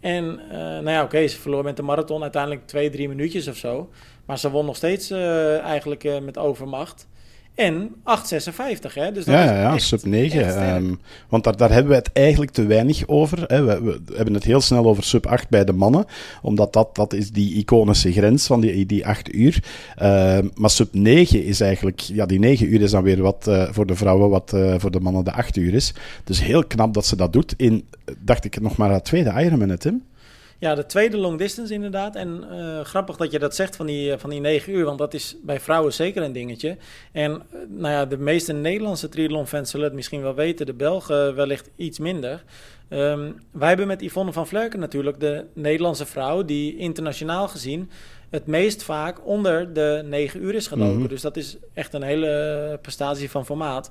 En nou ja, oké, okay, ze verloor met de marathon uiteindelijk twee, drie minuutjes of zo. Maar ze won nog steeds eigenlijk met overmacht. En 8,56, hè? Dus dat ja, ja, ja sub 9. Um, ehm, want daar, daar hebben we het eigenlijk te weinig over. Hè. We, we, hebben het heel snel over sub 8 bij de mannen, omdat dat, dat is die iconische grens van die, die 8 uur. Uh, maar sub 9 is eigenlijk, ja, die 9 uur is dan weer wat uh, voor de vrouwen, wat uh, voor de mannen de 8 uur is. Dus heel knap dat ze dat doet in, dacht ik, nog maar haar tweede Ironman, Tim. Ja, de tweede long distance inderdaad. En uh, grappig dat je dat zegt van die, van die negen uur, want dat is bij vrouwen zeker een dingetje. En uh, nou ja, de meeste Nederlandse triathlon-fans zullen het misschien wel weten, de Belgen wellicht iets minder. Um, wij hebben met Yvonne van Vlerken natuurlijk de Nederlandse vrouw die internationaal gezien het meest vaak onder de negen uur is gelopen. Mm -hmm. Dus dat is echt een hele prestatie van formaat.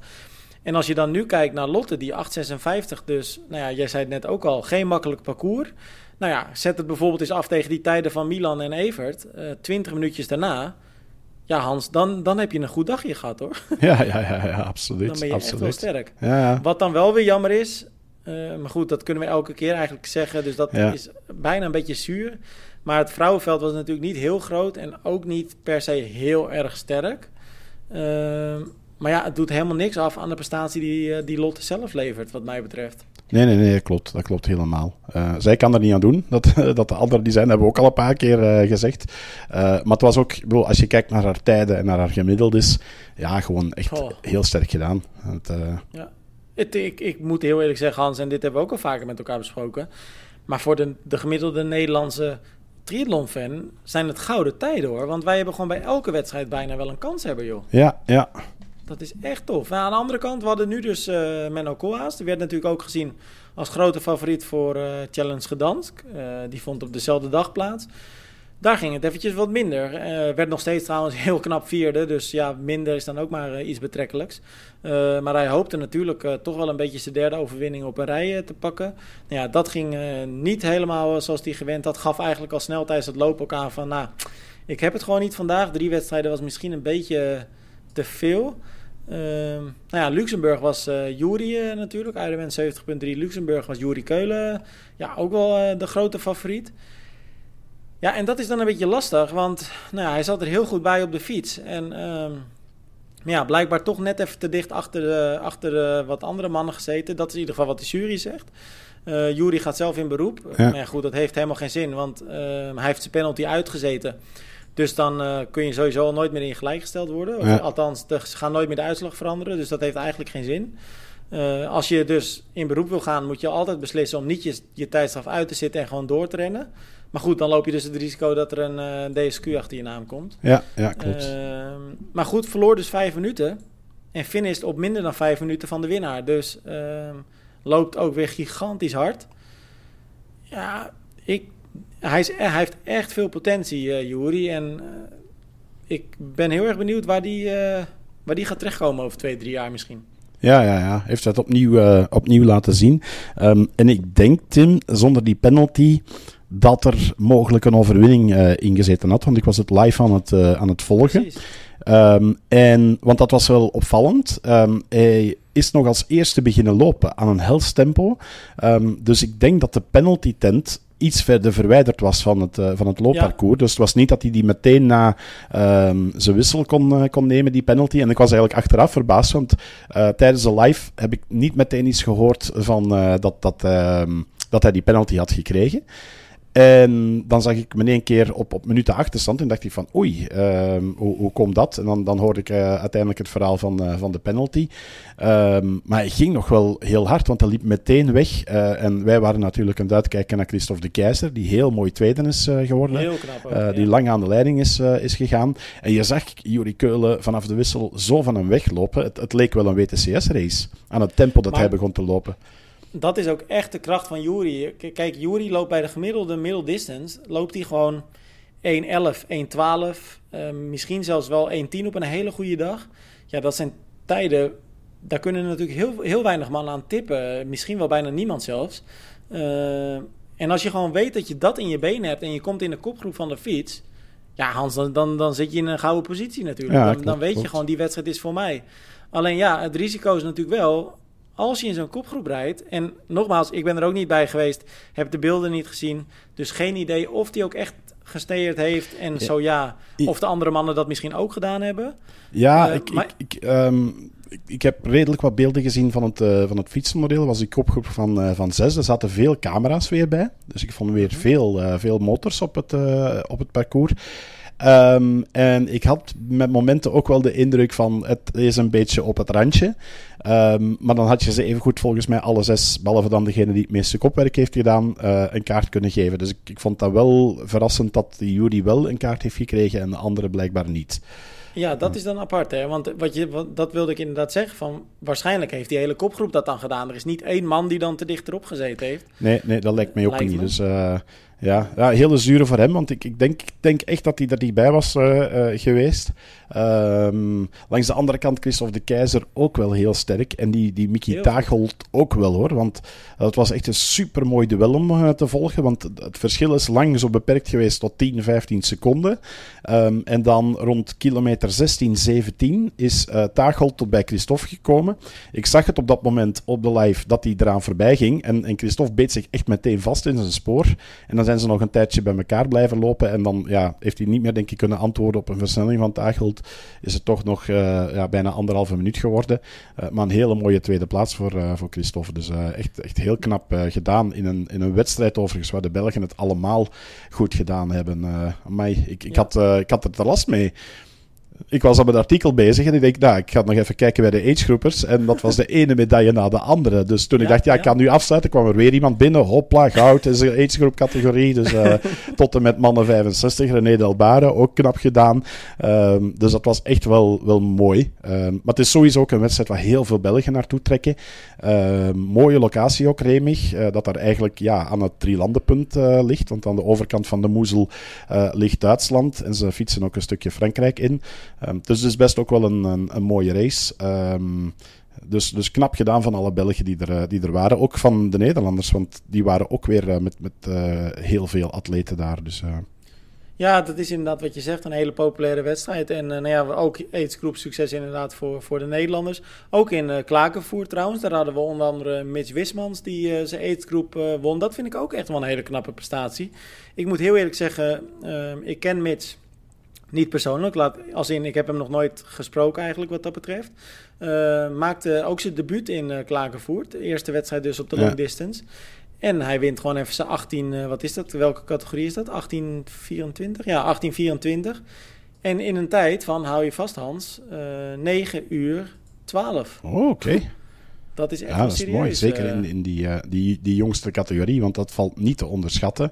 En als je dan nu kijkt naar Lotte, die 8,56 dus, nou ja, jij zei het net ook al, geen makkelijk parcours. Nou ja, zet het bijvoorbeeld eens af tegen die tijden van Milan en Evert. Uh, 20 minuutjes daarna. Ja, Hans, dan, dan heb je een goed dagje gehad hoor. Ja, ja, ja, ja absoluut. Dan ben je absoluut. echt wel sterk. Ja. Wat dan wel weer jammer is, uh, maar goed, dat kunnen we elke keer eigenlijk zeggen. Dus dat ja. is bijna een beetje zuur. Maar het vrouwenveld was natuurlijk niet heel groot en ook niet per se heel erg sterk. Uh, maar ja, het doet helemaal niks af aan de prestatie die, eh, die Lotte zelf levert, wat mij betreft. Nee, nee, nee, dat klopt. Dat klopt helemaal. Uh, zij kan er niet aan doen. Dat, dat de anderen die zijn, hebben we ook al een paar keer uh, gezegd. Uh, maar het was ook, bedoel, als je kijkt naar haar tijden en naar haar gemiddeldes, ja, gewoon echt oh. heel sterk gedaan. Het, ja. Het, ik, ik moet heel eerlijk zeggen, Hans, en dit hebben we ook al vaker met elkaar besproken. Maar voor de, de gemiddelde Nederlandse triathlon-fan zijn het gouden tijden hoor. Want wij hebben gewoon bij elke wedstrijd bijna wel een kans hebben, joh. Ja, ja. Dat is echt tof. Nou, aan de andere kant, we hadden nu dus uh, Menno Koolhaas. Die werd natuurlijk ook gezien als grote favoriet voor uh, Challenge Gedansk. Uh, die vond op dezelfde dag plaats. Daar ging het eventjes wat minder. werd nog steeds trouwens heel knap vierde. Dus ja, minder is dan ook maar iets betrekkelijks. maar hij hoopte natuurlijk toch wel een beetje zijn derde overwinning op een rij te pakken. Nou ja, dat ging niet helemaal zoals hij gewend had. Gaf eigenlijk al snel tijdens het lopen ook aan van... Nou, ik heb het gewoon niet vandaag. Drie wedstrijden was misschien een beetje te veel... Uh, nou ja, Luxemburg was uh, Jury uh, natuurlijk. Ironman 70.3 Luxemburg was Jury Keulen. Ja, ook wel uh, de grote favoriet. Ja, en dat is dan een beetje lastig, want nou ja, hij zat er heel goed bij op de fiets. En um, ja, blijkbaar toch net even te dicht achter, de, achter de wat andere mannen gezeten. Dat is in ieder geval wat de jury zegt. Uh, Jury gaat zelf in beroep. Ja. Maar goed, dat heeft helemaal geen zin, want hij heeft zijn penalty uitgezeten. Dus dan kun je sowieso nooit meer in gelijkgesteld worden. Althans, ze gaan nooit meer de uitslag veranderen. Dus dat heeft eigenlijk geen zin. als je dus in beroep wil gaan, moet je altijd beslissen om niet je, je tijdstraf uit te zitten en gewoon door te rennen. Maar goed, dan loop je dus het risico dat er een DSQ achter je naam komt. Ja, ja klopt. maar goed, verloor dus vijf minuten. En finisht op minder dan vijf minuten van de winnaar. Dus uh, loopt ook weer gigantisch hard. Ja, ik, hij, is, hij heeft echt veel potentie, uh, Jury. En uh, ik ben heel erg benieuwd waar die, uh, waar die gaat terechtkomen over twee, drie jaar misschien. Ja, ja, ja. Heeft dat opnieuw, opnieuw laten zien. Um, en ik denk, Tim, zonder die penalty dat er mogelijk een overwinning uh, ingezeten had. Want ik was het live aan het, uh, aan het volgen. Um, en, want dat was wel opvallend. Um, hij is nog als eerste beginnen lopen aan een hels tempo. Um, dus ik denk dat de penalty tent iets verder verwijderd was van het, uh, van het loopparcours. Ja. Dus het was niet dat hij die meteen na zijn wissel kon, uh, kon nemen, die penalty. En ik was eigenlijk achteraf verbaasd, want uh, tijdens de live heb ik niet meteen iets gehoord van dat, dat, dat hij die penalty had gekregen. En dan zag ik me een keer op, op minuten achterstand en dacht ik van oei, uh, hoe, hoe komt dat? En dan, dan hoorde ik uh, uiteindelijk het verhaal van, uh, van de penalty. Um, maar hij ging nog wel heel hard, want hij liep meteen weg. Uh, en wij waren natuurlijk aan het uitkijken naar Christophe de Keizer, die heel mooi tweede is geworden. Heel knap ook, Die lang aan de leiding is, is gegaan. En je zag Juri Keulen vanaf de wissel zo van hem weglopen. Het, het leek wel een WTCS-race aan het tempo dat maar... hij begon te lopen dat is ook echt de kracht van Jury. Kijk, Jury loopt bij de gemiddelde middle distance, loopt hij gewoon 1.11, 1.12, uh, misschien zelfs wel 1.10 op een hele goede dag. Ja, dat zijn tijden, daar kunnen natuurlijk heel, heel weinig mannen aan tippen. Misschien wel bijna niemand zelfs. Uh, en als je gewoon weet dat je dat in je benen hebt en je komt in de kopgroep van de fiets... Ja, Hans, dan, dan, dan zit je in een gouden positie natuurlijk. Ja, dan, dan, weet je gewoon, die wedstrijd is voor mij. Alleen ja, het risico is natuurlijk wel als je in zo'n kopgroep rijdt, en nogmaals, ik ben er ook niet bij geweest, heb de beelden niet gezien, dus geen idee of die ook echt gesteerd heeft en zo ja, of de andere mannen dat misschien ook gedaan hebben. Ja, uh, ik, maar... ik, ik, um, ik, ik, heb redelijk wat beelden gezien van het, uh, van het fietsenmodel. was die kopgroep van, uh, van zes. Er zaten veel camera's weer bij. Dus ik vond weer mhm. veel, veel motors op het, op het parcours. Um, en ik had met momenten ook wel de indruk van het is een beetje op het randje. Um, maar dan had je ze even goed volgens mij alle zes, behalve dan degene die het meeste kopwerk heeft gedaan, uh, een kaart kunnen geven. Dus ik, ik vond dat wel verrassend dat de jury wel een kaart heeft gekregen en de andere blijkbaar niet. Ja, dat is dan apart, hè? Want wat je, wat, dat wilde ik inderdaad zeggen. Van, waarschijnlijk heeft die hele kopgroep dat dan gedaan. Er is niet één man die dan te dichterop gezeten heeft. Nee, nee dat lijkt mij ook lijkt niet. Me. Dus uh, ja, ja, hele zure voor hem, want ik, ik, denk, ik denk echt dat hij er niet bij was uh, uh, geweest. Um, langs de andere kant Christophe de Keizer ook wel heel sterk. En die, die Mickey Tagold ook wel hoor. Want het was echt een super mooi duel om uh, te volgen. Want het verschil is lang zo beperkt geweest tot 10, 15 seconden. Um, en dan rond kilometer 16, 17 is uh, tot bij Christophe gekomen. Ik zag het op dat moment op de live dat hij eraan voorbij ging. En, en Christophe beet zich echt meteen vast in zijn spoor. En dan zijn ze nog een tijdje bij elkaar blijven lopen. En dan ja, heeft hij niet meer, denk ik, kunnen antwoorden op een versnelling van Tagold. Is het toch nog uh, ja, bijna anderhalve minuut geworden. Uh, maar een hele mooie tweede plaats voor, uh, voor Christophe. Dus echt, echt heel knap gedaan. In een, in een wedstrijd overigens, waar de Belgen het allemaal goed gedaan hebben. maar ik, ik, ja. had, ik had er te last mee ik was aan mijn artikel bezig en ik denk, nou, ik ga nog even kijken bij de agegroepers. En dat was de ene medaille na de andere. Dus toen ja, ik dacht, ja, ik kan nu afsluiten, kwam er weer iemand binnen. Hopla, goud is een agegroep categorie. Dus uh, tot en met mannen 65, René Delbare, ook knap gedaan. Um, dus dat was echt wel, wel mooi. Um, maar het is sowieso ook een wedstrijd waar heel veel Belgen naartoe trekken. Um, mooie locatie ook, Remig. Uh, dat daar eigenlijk ja, aan het drielandenpunt uh, ligt. Want aan de overkant van de Moezel ligt Duitsland. En ze fietsen ook een stukje Frankrijk in. Um, dus het is best ook wel een, een, een mooie race. Um, dus, dus knap gedaan van alle Belgen die er, eh, die er waren. Ook van de Nederlanders, want die waren ook weer uh, met, met uh, heel veel atleten daar. Dus, ja, dat is inderdaad wat je zegt. Een hele populaire wedstrijd. En nou ja, ook aidsgroep succes inderdaad voor, voor de Nederlanders. Ook in uh, Klakenvoer trouwens. Daar hadden we onder andere Mitch Wismans die zijn aidsgroep won. Dat vind ik ook echt wel een hele knappe prestatie. Ik moet heel eerlijk zeggen, ehm, ik ken Mitch niet persoonlijk, laat, als in ik heb hem nog nooit gesproken eigenlijk wat dat betreft. Uh, maakte ook zijn debuut in uh, Klagenvoort. De eerste wedstrijd dus op de long distance. En hij wint gewoon even zijn 18, wat is dat? Welke categorie is dat? 1824? Ja, 1824. En in een tijd van, hou je vast Hans, 9 uur 12. Oh, oké. Dat is echt ja, dat is mooi. Zeker in, in die, die, die jongste categorie, want dat valt niet te onderschatten.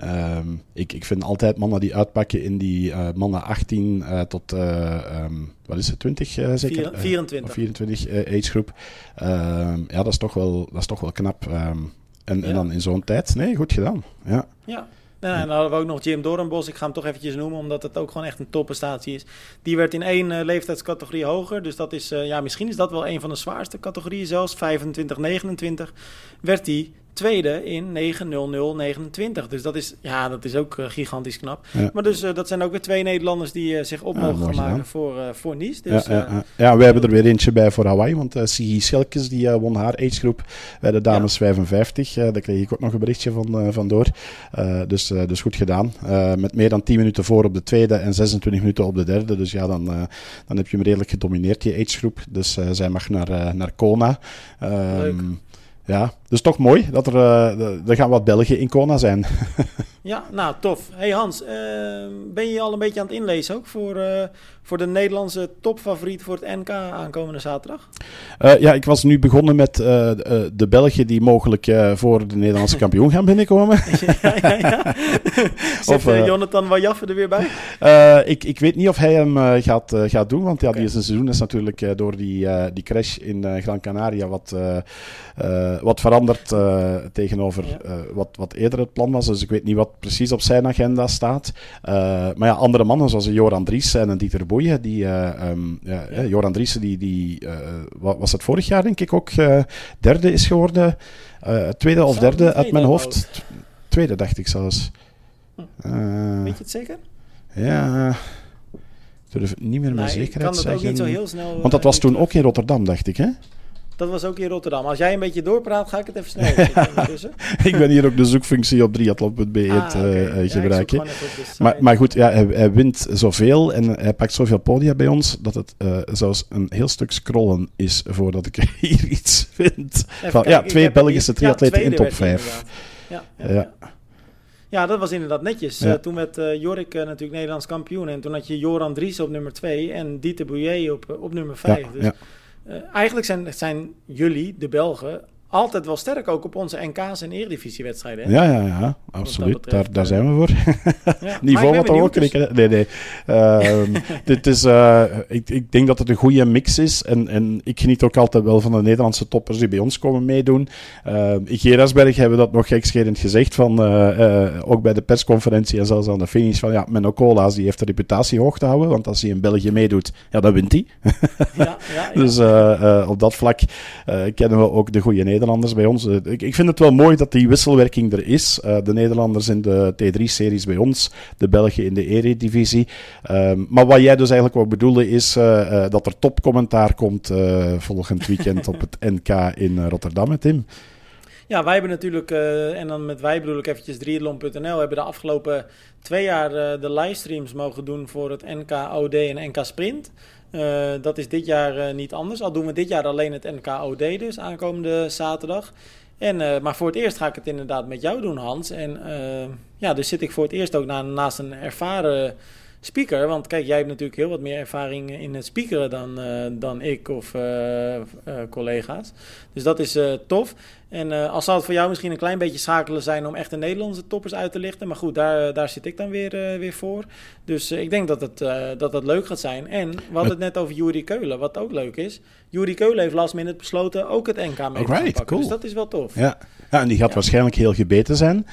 Ehm, ik, ik vind altijd mannen die uitpakken in die uh, mannen 18 uh, tot, uh, um, wat is het, 20 zeker? 24. 24 agegroep. Ehm, ja, dat is toch wel, dat is toch wel knap. en, ja. en dan in zo'n tijd, nee, goed gedaan. Ja. ja. Nou, en dan hadden we ook nog Jim Doornbos. Ik ga hem toch eventjes noemen, omdat het ook gewoon echt een topprestatie is. Die werd in één uh, leeftijdscategorie hoger. Dus dat is, uh, ja, misschien is dat wel een van de zwaarste categorieën zelfs. 25, 29 werd hij tweede in 9.00.29. Dus dat is, ja, dat is ook uh, gigantisch knap. Ja. Maar dus uh, dat zijn ook weer twee Nederlanders die uh, zich op mogen gaan maken voor, voor Nice. Dus, ja, we hebben er weer eentje bij voor Hawaii. Want uh, Sigi Schelkes die won haar agegroep bij de dames 55. daar kreeg ik ook nog een berichtje van, van door. dus, dus goed gedaan. met meer dan 10 minuten voor op de tweede en 26 minuten op de derde. Dus ja, dan, dan heb je hem redelijk gedomineerd, die agegroep. Dus zij mag naar, naar Kona. Leuk. Ja, dus toch mooi dat er, uh, er gaan wat Belgen in Kona zijn. ja, nou tof. Hey Hans, uh, ben je al een beetje aan het inlezen ook voor, uh, voor de Nederlandse topfavoriet voor het NK aankomende zaterdag? ja, ik was nu begonnen met de Belgen die mogelijk voor de Nederlandse kampioen gaan binnenkomen. ja, ja, ja. Zit of, Jonathan Wajaffe er weer bij? ik, ik weet niet of hij hem gaat, gaat doen, want ja, okay. die seizoen is natuurlijk door die, die crash in Gran Canaria wat wat veranderd tegenover ja. wat, wat eerder het plan was. Dus ik weet niet wat precies op zijn agenda staat. Uh, maar ja, andere mannen zoals Joran Driessen en Dieter Boeien. Die, um, ja, ja. Joran Driessen, die, die wat was het vorig jaar denk ik ook derde is geworden. tweede of derde tweede, uit mijn hoofd. Tweede dacht ik zelfs. Hm. weet je het zeker? Ja... Ik durf het niet meer met nee, zekerheid zeggen. Niet zo heel snel, Want dat was toen ook in Rotterdam, dacht ik, hè? Dat was ook in Rotterdam. Als jij een beetje doorpraat, ga ik het even snel Ik ben hier ook de zoekfunctie op triathlon.be ah, okay. uh, gebruiken. maar, maar goed, ja, hij, hij, wint zoveel en hij pakt zoveel podia bij ons dat het uh, zelfs een heel stuk scrollen is voordat ik hier iets vind. Van, ja, twee Belgische triatleten ja, in top 5. Ja, ja, ja. Ja, dat was inderdaad netjes. Ja. Uh, toen werd uh, Jorik uh, natuurlijk Nederlands kampioen. En toen had je Joran Dries op nummer 2 en Dieter Bouillet op, op nummer 5. Ja, dus uh, eigenlijk zijn, zijn jullie, de Belgen, altijd wel sterk ook op onze NK's en eredivisiewedstrijden. Ja, ja, ja, absoluut. Betreft, daar, daar zijn we voor. ja, Niveau wat ook dus... Nee, nee. Uh, dit is, uh, ik, ik denk dat het een goede mix is. En, en ik geniet ook altijd wel van de Nederlandse toppers die bij ons komen meedoen. Uh, in Gerasberg hebben dat nog gekscherend gezegd. Van, ook bij de persconferentie en zelfs aan de finish. Van ja, Menno Cola's die heeft de reputatie hoog te houden. Want als hij in België meedoet, ja, dan wint hij. ja, ja, dus op dat vlak kennen we ook de goede Nederlanders. Nederlanders bij ons. Eh, ik, ik vind het wel mooi dat die wisselwerking er is. Uh, de Nederlanders in de T3-series bij ons, de Belgen in de Eredivisie. Um, maar wat jij dus eigenlijk wat bedoelde is uh, dat er topcommentaar komt volgend weekend op het NK in Rotterdam, Tim. Ja, wij hebben natuurlijk, en dan met wij bedoel ik eventjes triathlon.nl, hebben de afgelopen twee jaar de livestreams mogen doen voor het NK OD en NK Sprint. Uh, dat is dit jaar niet anders. Al doen we dit jaar alleen het NK OD dus, aankomende zaterdag. En, maar voor het eerst ga ik het inderdaad met jou doen, Hans. En ja, dus zit ik voor het eerst ook na, naast een ervaren speaker. Want kijk, jij hebt natuurlijk heel wat meer ervaring in het speakeren dan, uh, dan ik of uh, uh, collega's. Dus dat is tof. En als zou het voor jou misschien een klein beetje schakelen zijn om echt de Nederlandse toppers uit te lichten. Maar goed, daar, daar zit ik dan weer, weer voor. Dus ik denk dat het, dat het leuk gaat zijn. En we hadden het net over Jury Keulen, wat ook leuk is. Jury Keulen heeft last minute besloten ook het NK mee te pakken. Cool. Dus dat is wel tof. Ja, ja en die gaat ja. waarschijnlijk heel gebeten zijn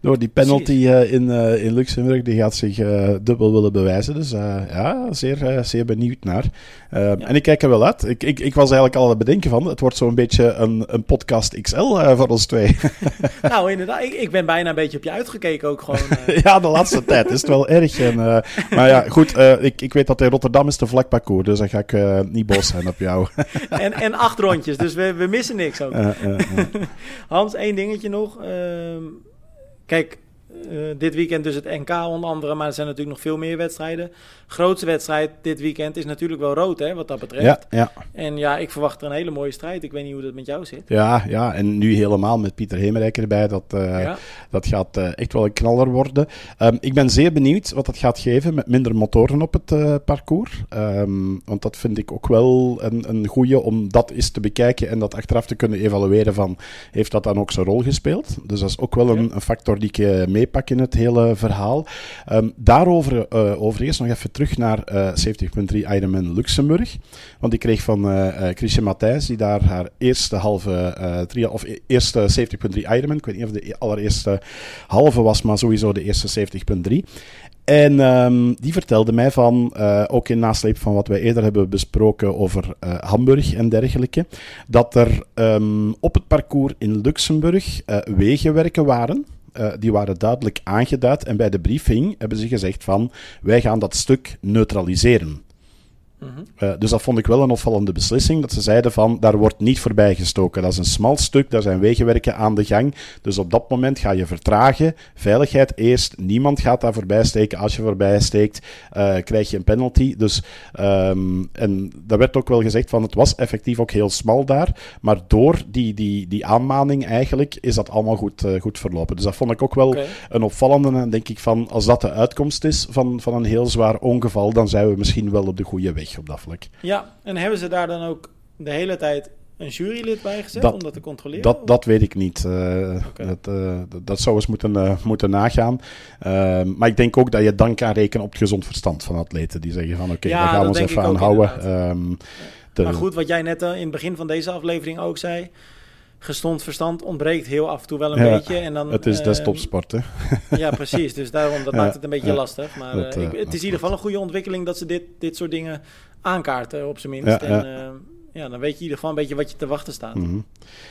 door die penalty uh, in, uh, in Luxemburg. Die gaat zich uh, dubbel willen bewijzen. Dus ja, zeer, zeer benieuwd naar. Ja. En ik kijk er wel uit. Ik, ik, ik was eigenlijk al aan het bedenken van. Het wordt zo'n beetje een, een podcast XL voor ons twee. nou, inderdaad. Ik, ik ben bijna een beetje op je uitgekeken ook gewoon. ja, de laatste tijd is het wel erg. En, maar ja, goed. ik, ik weet dat in Rotterdam is de vlak parcours. Dus dan ga ik niet boos zijn op jou. en, en acht rondjes. Dus we, we missen niks ook. Hans, één dingetje nog. Ehm, Kijk, dit weekend dus het NK onder andere, maar er zijn natuurlijk nog veel meer wedstrijden. Grootste wedstrijd dit weekend is natuurlijk wel rood, hè, wat dat betreft. Ja, ja. En ja, ik verwacht er een hele mooie strijd. Ik weet niet hoe dat met jou zit. Ja, ja en nu helemaal met Pieter Hemerijk erbij. Dat, uh, dat gaat uh, echt wel een knaller worden. Um, ik ben zeer benieuwd wat dat gaat geven met minder motoren op het uh, parcours. Um, want dat vind ik ook wel een, een goede om dat eens te bekijken en dat achteraf te kunnen evalueren van heeft dat dan ook zijn rol gespeeld. Dus dat is ook wel een, een factor die ik meepak in het hele verhaal. Um, daarover overigens nog even terug naar 70.3 Ironman Luxemburg. Want ik kreeg van Christian Matthijs, die daar haar eerste halve uh, of e-, eerste 70.3 Ironman, ik weet niet of de allereerste halve was, maar sowieso de eerste 70.3. En um, die vertelde mij van, uh, ook in nasleep van wat wij eerder hebben besproken over uh, Hamburg en dergelijke, dat er um, op het parcours in Luxemburg uh, wegenwerken waren. Die waren duidelijk aangeduid en bij de briefing hebben ze gezegd van wij gaan dat stuk neutraliseren. Uh, dus dat vond ik wel een opvallende beslissing. Dat ze zeiden van, daar wordt niet voorbij gestoken. Dat is een smal stuk, daar zijn wegenwerken aan de gang. Dus op dat moment ga je vertragen. Veiligheid eerst. Niemand gaat daar voorbij steken. Als je voorbij steekt, uh, krijg je een penalty. Dus, um, en daar werd ook wel gezegd van, het was effectief ook heel smal daar. Maar door die, die, die aanmaning eigenlijk, is dat allemaal goed, uh, goed verlopen. Dus dat vond ik ook wel okay. een opvallende. En denk ik van, als dat de uitkomst is van, van een heel zwaar ongeval, dan zijn we misschien wel op de goede weg op dat vlak. Ja, en hebben ze daar dan ook de hele tijd een jurylid bij gezet dat, om dat te controleren? Dat, dat weet ik niet. Uh, okay. dat, uh, dat zou eens moeten, uh, moeten nagaan. maar ik denk ook dat je dan kan rekenen op het gezond verstand van atleten. Die zeggen van oké, okay, ja, daar gaan we ons even aan houden. Um, de... Maar goed, wat jij net in het begin van deze aflevering ook zei gezond verstand ontbreekt heel af en toe wel een ja, beetje. En dan, het is uh, desktopsport, hè? ja, precies. Dus daarom, dat ja, maakt het een beetje ja, lastig. Maar dat, uh, ik, het is in ieder geval een goede ontwikkeling dat ze dit, dit soort dingen aankaarten, op zijn minst. en, uh, ja, dan weet je in ieder geval een beetje wat je te wachten staat. Mm -hmm.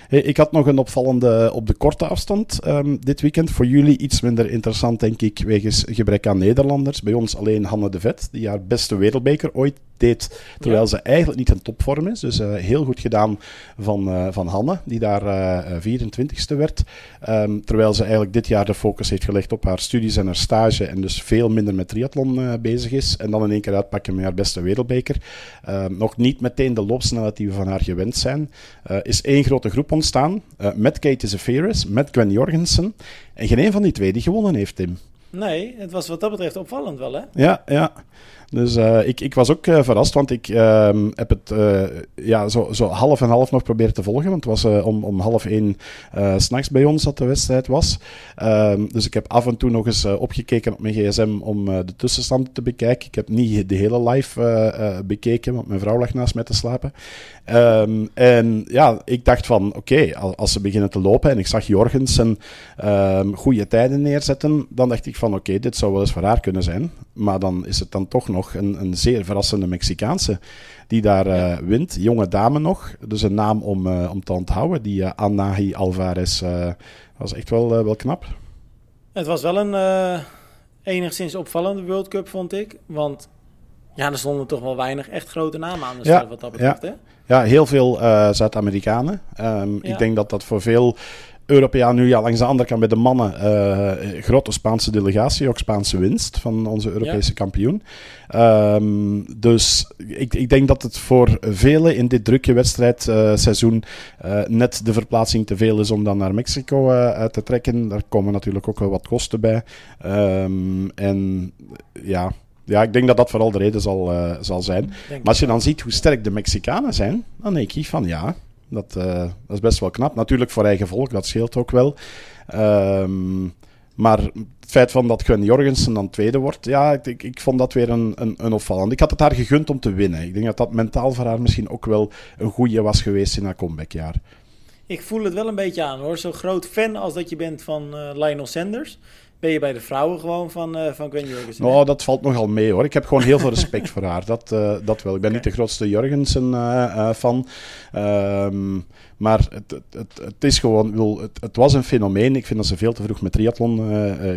hey, ik had nog een opvallende op de korte afstand um, dit weekend. Voor jullie iets minder interessant, denk ik, wegens gebrek aan Nederlanders. Bij ons alleen Hanne de Vet, die haar beste wereldbeker ooit deed, terwijl ja. ze eigenlijk niet in topvorm is. Dus uh, heel goed gedaan van, uh, van Hanne, die daar uh, 24ste werd. Um, terwijl ze eigenlijk dit jaar de focus heeft gelegd op haar studies en haar stage en dus veel minder met triathlon bezig is. En dan in één keer uitpakken met haar beste wereldbeker. Um, nog niet meteen de loopsnelheid die we van haar gewend zijn. is één grote groep ontstaan met Katie Zeferis, met Gwen Jorgensen. En geen een van die twee die gewonnen heeft, Tim. Nee, het was wat dat betreft opvallend wel, hè? Ja, ja. Dus uh, ik, ik was ook uh, verrast, want ik uh, heb het ja, zo, zo half en half nog proberen te volgen. Want het was om, om half één s'nachts bij ons dat de wedstrijd was. Ehm, dus ik heb af en toe nog eens opgekeken op mijn gsm om de tussenstand te bekijken. Ik heb niet de hele live bekeken, want mijn vrouw lag naast mij te slapen. Um, en ja, ik dacht van, oké, als ze beginnen te lopen en ik zag Jorgensen goede tijden neerzetten, dan dacht ik van, oké, dit zou wel eens voor haar kunnen zijn. Maar dan is het dan toch nog een, een zeer verrassende Mexicaanse die daar uh, wint. Jonge dame nog, dus een naam om, uh, om te onthouden. Die uh, Anahi Alvarez was echt wel, wel knap. Het was wel een enigszins opvallende World Cup, vond ik. Want ja, er stonden toch wel weinig echt grote namen aan de stad, ja, wat dat betreft, ja. hè? Ja, heel veel Zuid-Amerikanen. Um, ja. Ik denk dat dat voor veel Europeanen nu ja, langs de andere kant bij de mannen uh, grote Spaanse delegatie, ook Spaanse winst van onze Europese ja. kampioen. Um, dus ik, ik, denk dat het voor velen in dit drukke wedstrijdseizoen uh, net de verplaatsing te veel is om dan naar Mexico te trekken. Daar komen natuurlijk ook wel wat kosten bij. Um, en ja, ja, ik denk dat dat vooral de reden zal, uh, zal zijn. Maar als je dan ziet hoe sterk de Mexicanen zijn, dan denk ik van ja, dat, uh, dat is best wel knap. Natuurlijk voor eigen volk, dat scheelt ook wel. Um, maar het feit van dat Gwen Jorgensen dan tweede wordt, ja, ik, ik, vond dat weer een, een, opvallend. Ik had het haar gegund om te winnen. Ik denk dat dat mentaal voor haar misschien ook wel een goede was geweest in haar comebackjaar. Ik voel het wel een beetje aan hoor. Zo groot fan als dat je bent van uh, Lionel Sanders ben je bij de vrouwen gewoon van, uh, van Gwen Jurgensen? Oh, dat valt nogal mee hoor. Ik heb gewoon heel veel respect voor haar. Dat, uh, dat wel. Ik ben okay. niet de grootste Jurgensen uh, van. Um, maar het, het, het, het, is gewoon, wil, het, het was een fenomeen. Ik vind dat ze veel te vroeg met triathlon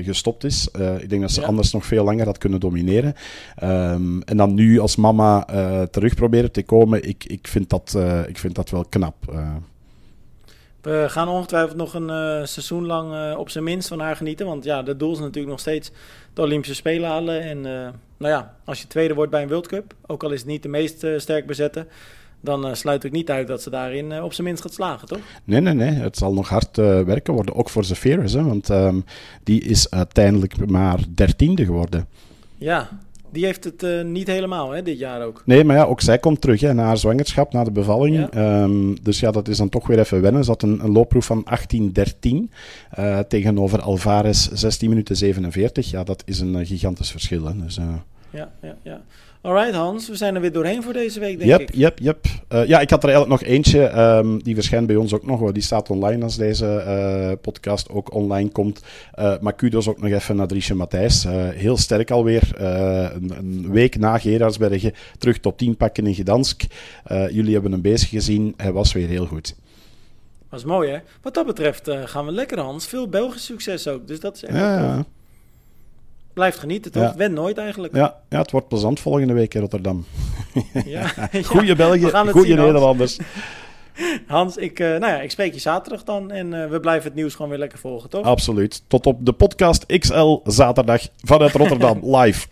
gestopt is. ik denk dat ze ja. anders nog veel langer had kunnen domineren. Um, en dan nu als mama terug proberen te komen, ik, ik, vind, dat, ik vind dat wel knap. We gaan ongetwijfeld nog een uh, seizoen lang uh, op zijn minst van haar genieten. Want ja, de doel is natuurlijk nog steeds de Olympische Spelen halen. En uh, nou ja, als je tweede wordt bij een World Cup, ook al is het niet de meest sterk bezette, dan sluit ik niet uit dat ze daarin op zijn minst gaat slagen, toch? Nee, nee, nee. Het zal nog hard werken worden, ook voor Zeferis. Want um, die is uiteindelijk maar dertiende geworden. Ja, die heeft het uh, niet helemaal, hè, dit jaar ook. Nee, maar ja, ook zij komt terug hè, na haar zwangerschap, na de bevalling. Ja. Um, dus ja, dat is dan toch weer even wennen. Ze had een, een loopproef van 18.13 uh, tegenover Alvarez 16 minuten 47. Ja, dat is een uh, gigantisch verschil. Hè. Dus, ja, ja, ja. Alright Hans, we zijn er weer doorheen voor deze week, denk yep, ik. Yep, yep. Uh, ja, ik had er eigenlijk nog eentje, um, die verschijnt bij ons ook nog. Die staat online als deze uh, podcast ook online komt. Uh, maar kudos ook nog even naar Driesje Matthijs. heel sterk alweer. Een, een, week na Gerardsbergen terug top 10 pakken in Gdansk. jullie hebben hem bezig gezien. Hij was weer heel goed. Dat is mooi hè. Wat dat betreft gaan we lekker Hans. Veel Belgisch succes ook. Dus dat is echt ja, Blijft genieten, toch? Ja. Wen nooit eigenlijk. Ja, ja, het wordt plezant volgende week in Rotterdam. Ja, Goeie België, goede Nederlanders. Hans, ik, uh, nou ja, ik spreek je zaterdag dan en uh, we blijven het nieuws gewoon weer lekker volgen, toch? Absoluut. Tot op de podcast XL zaterdag vanuit Rotterdam live.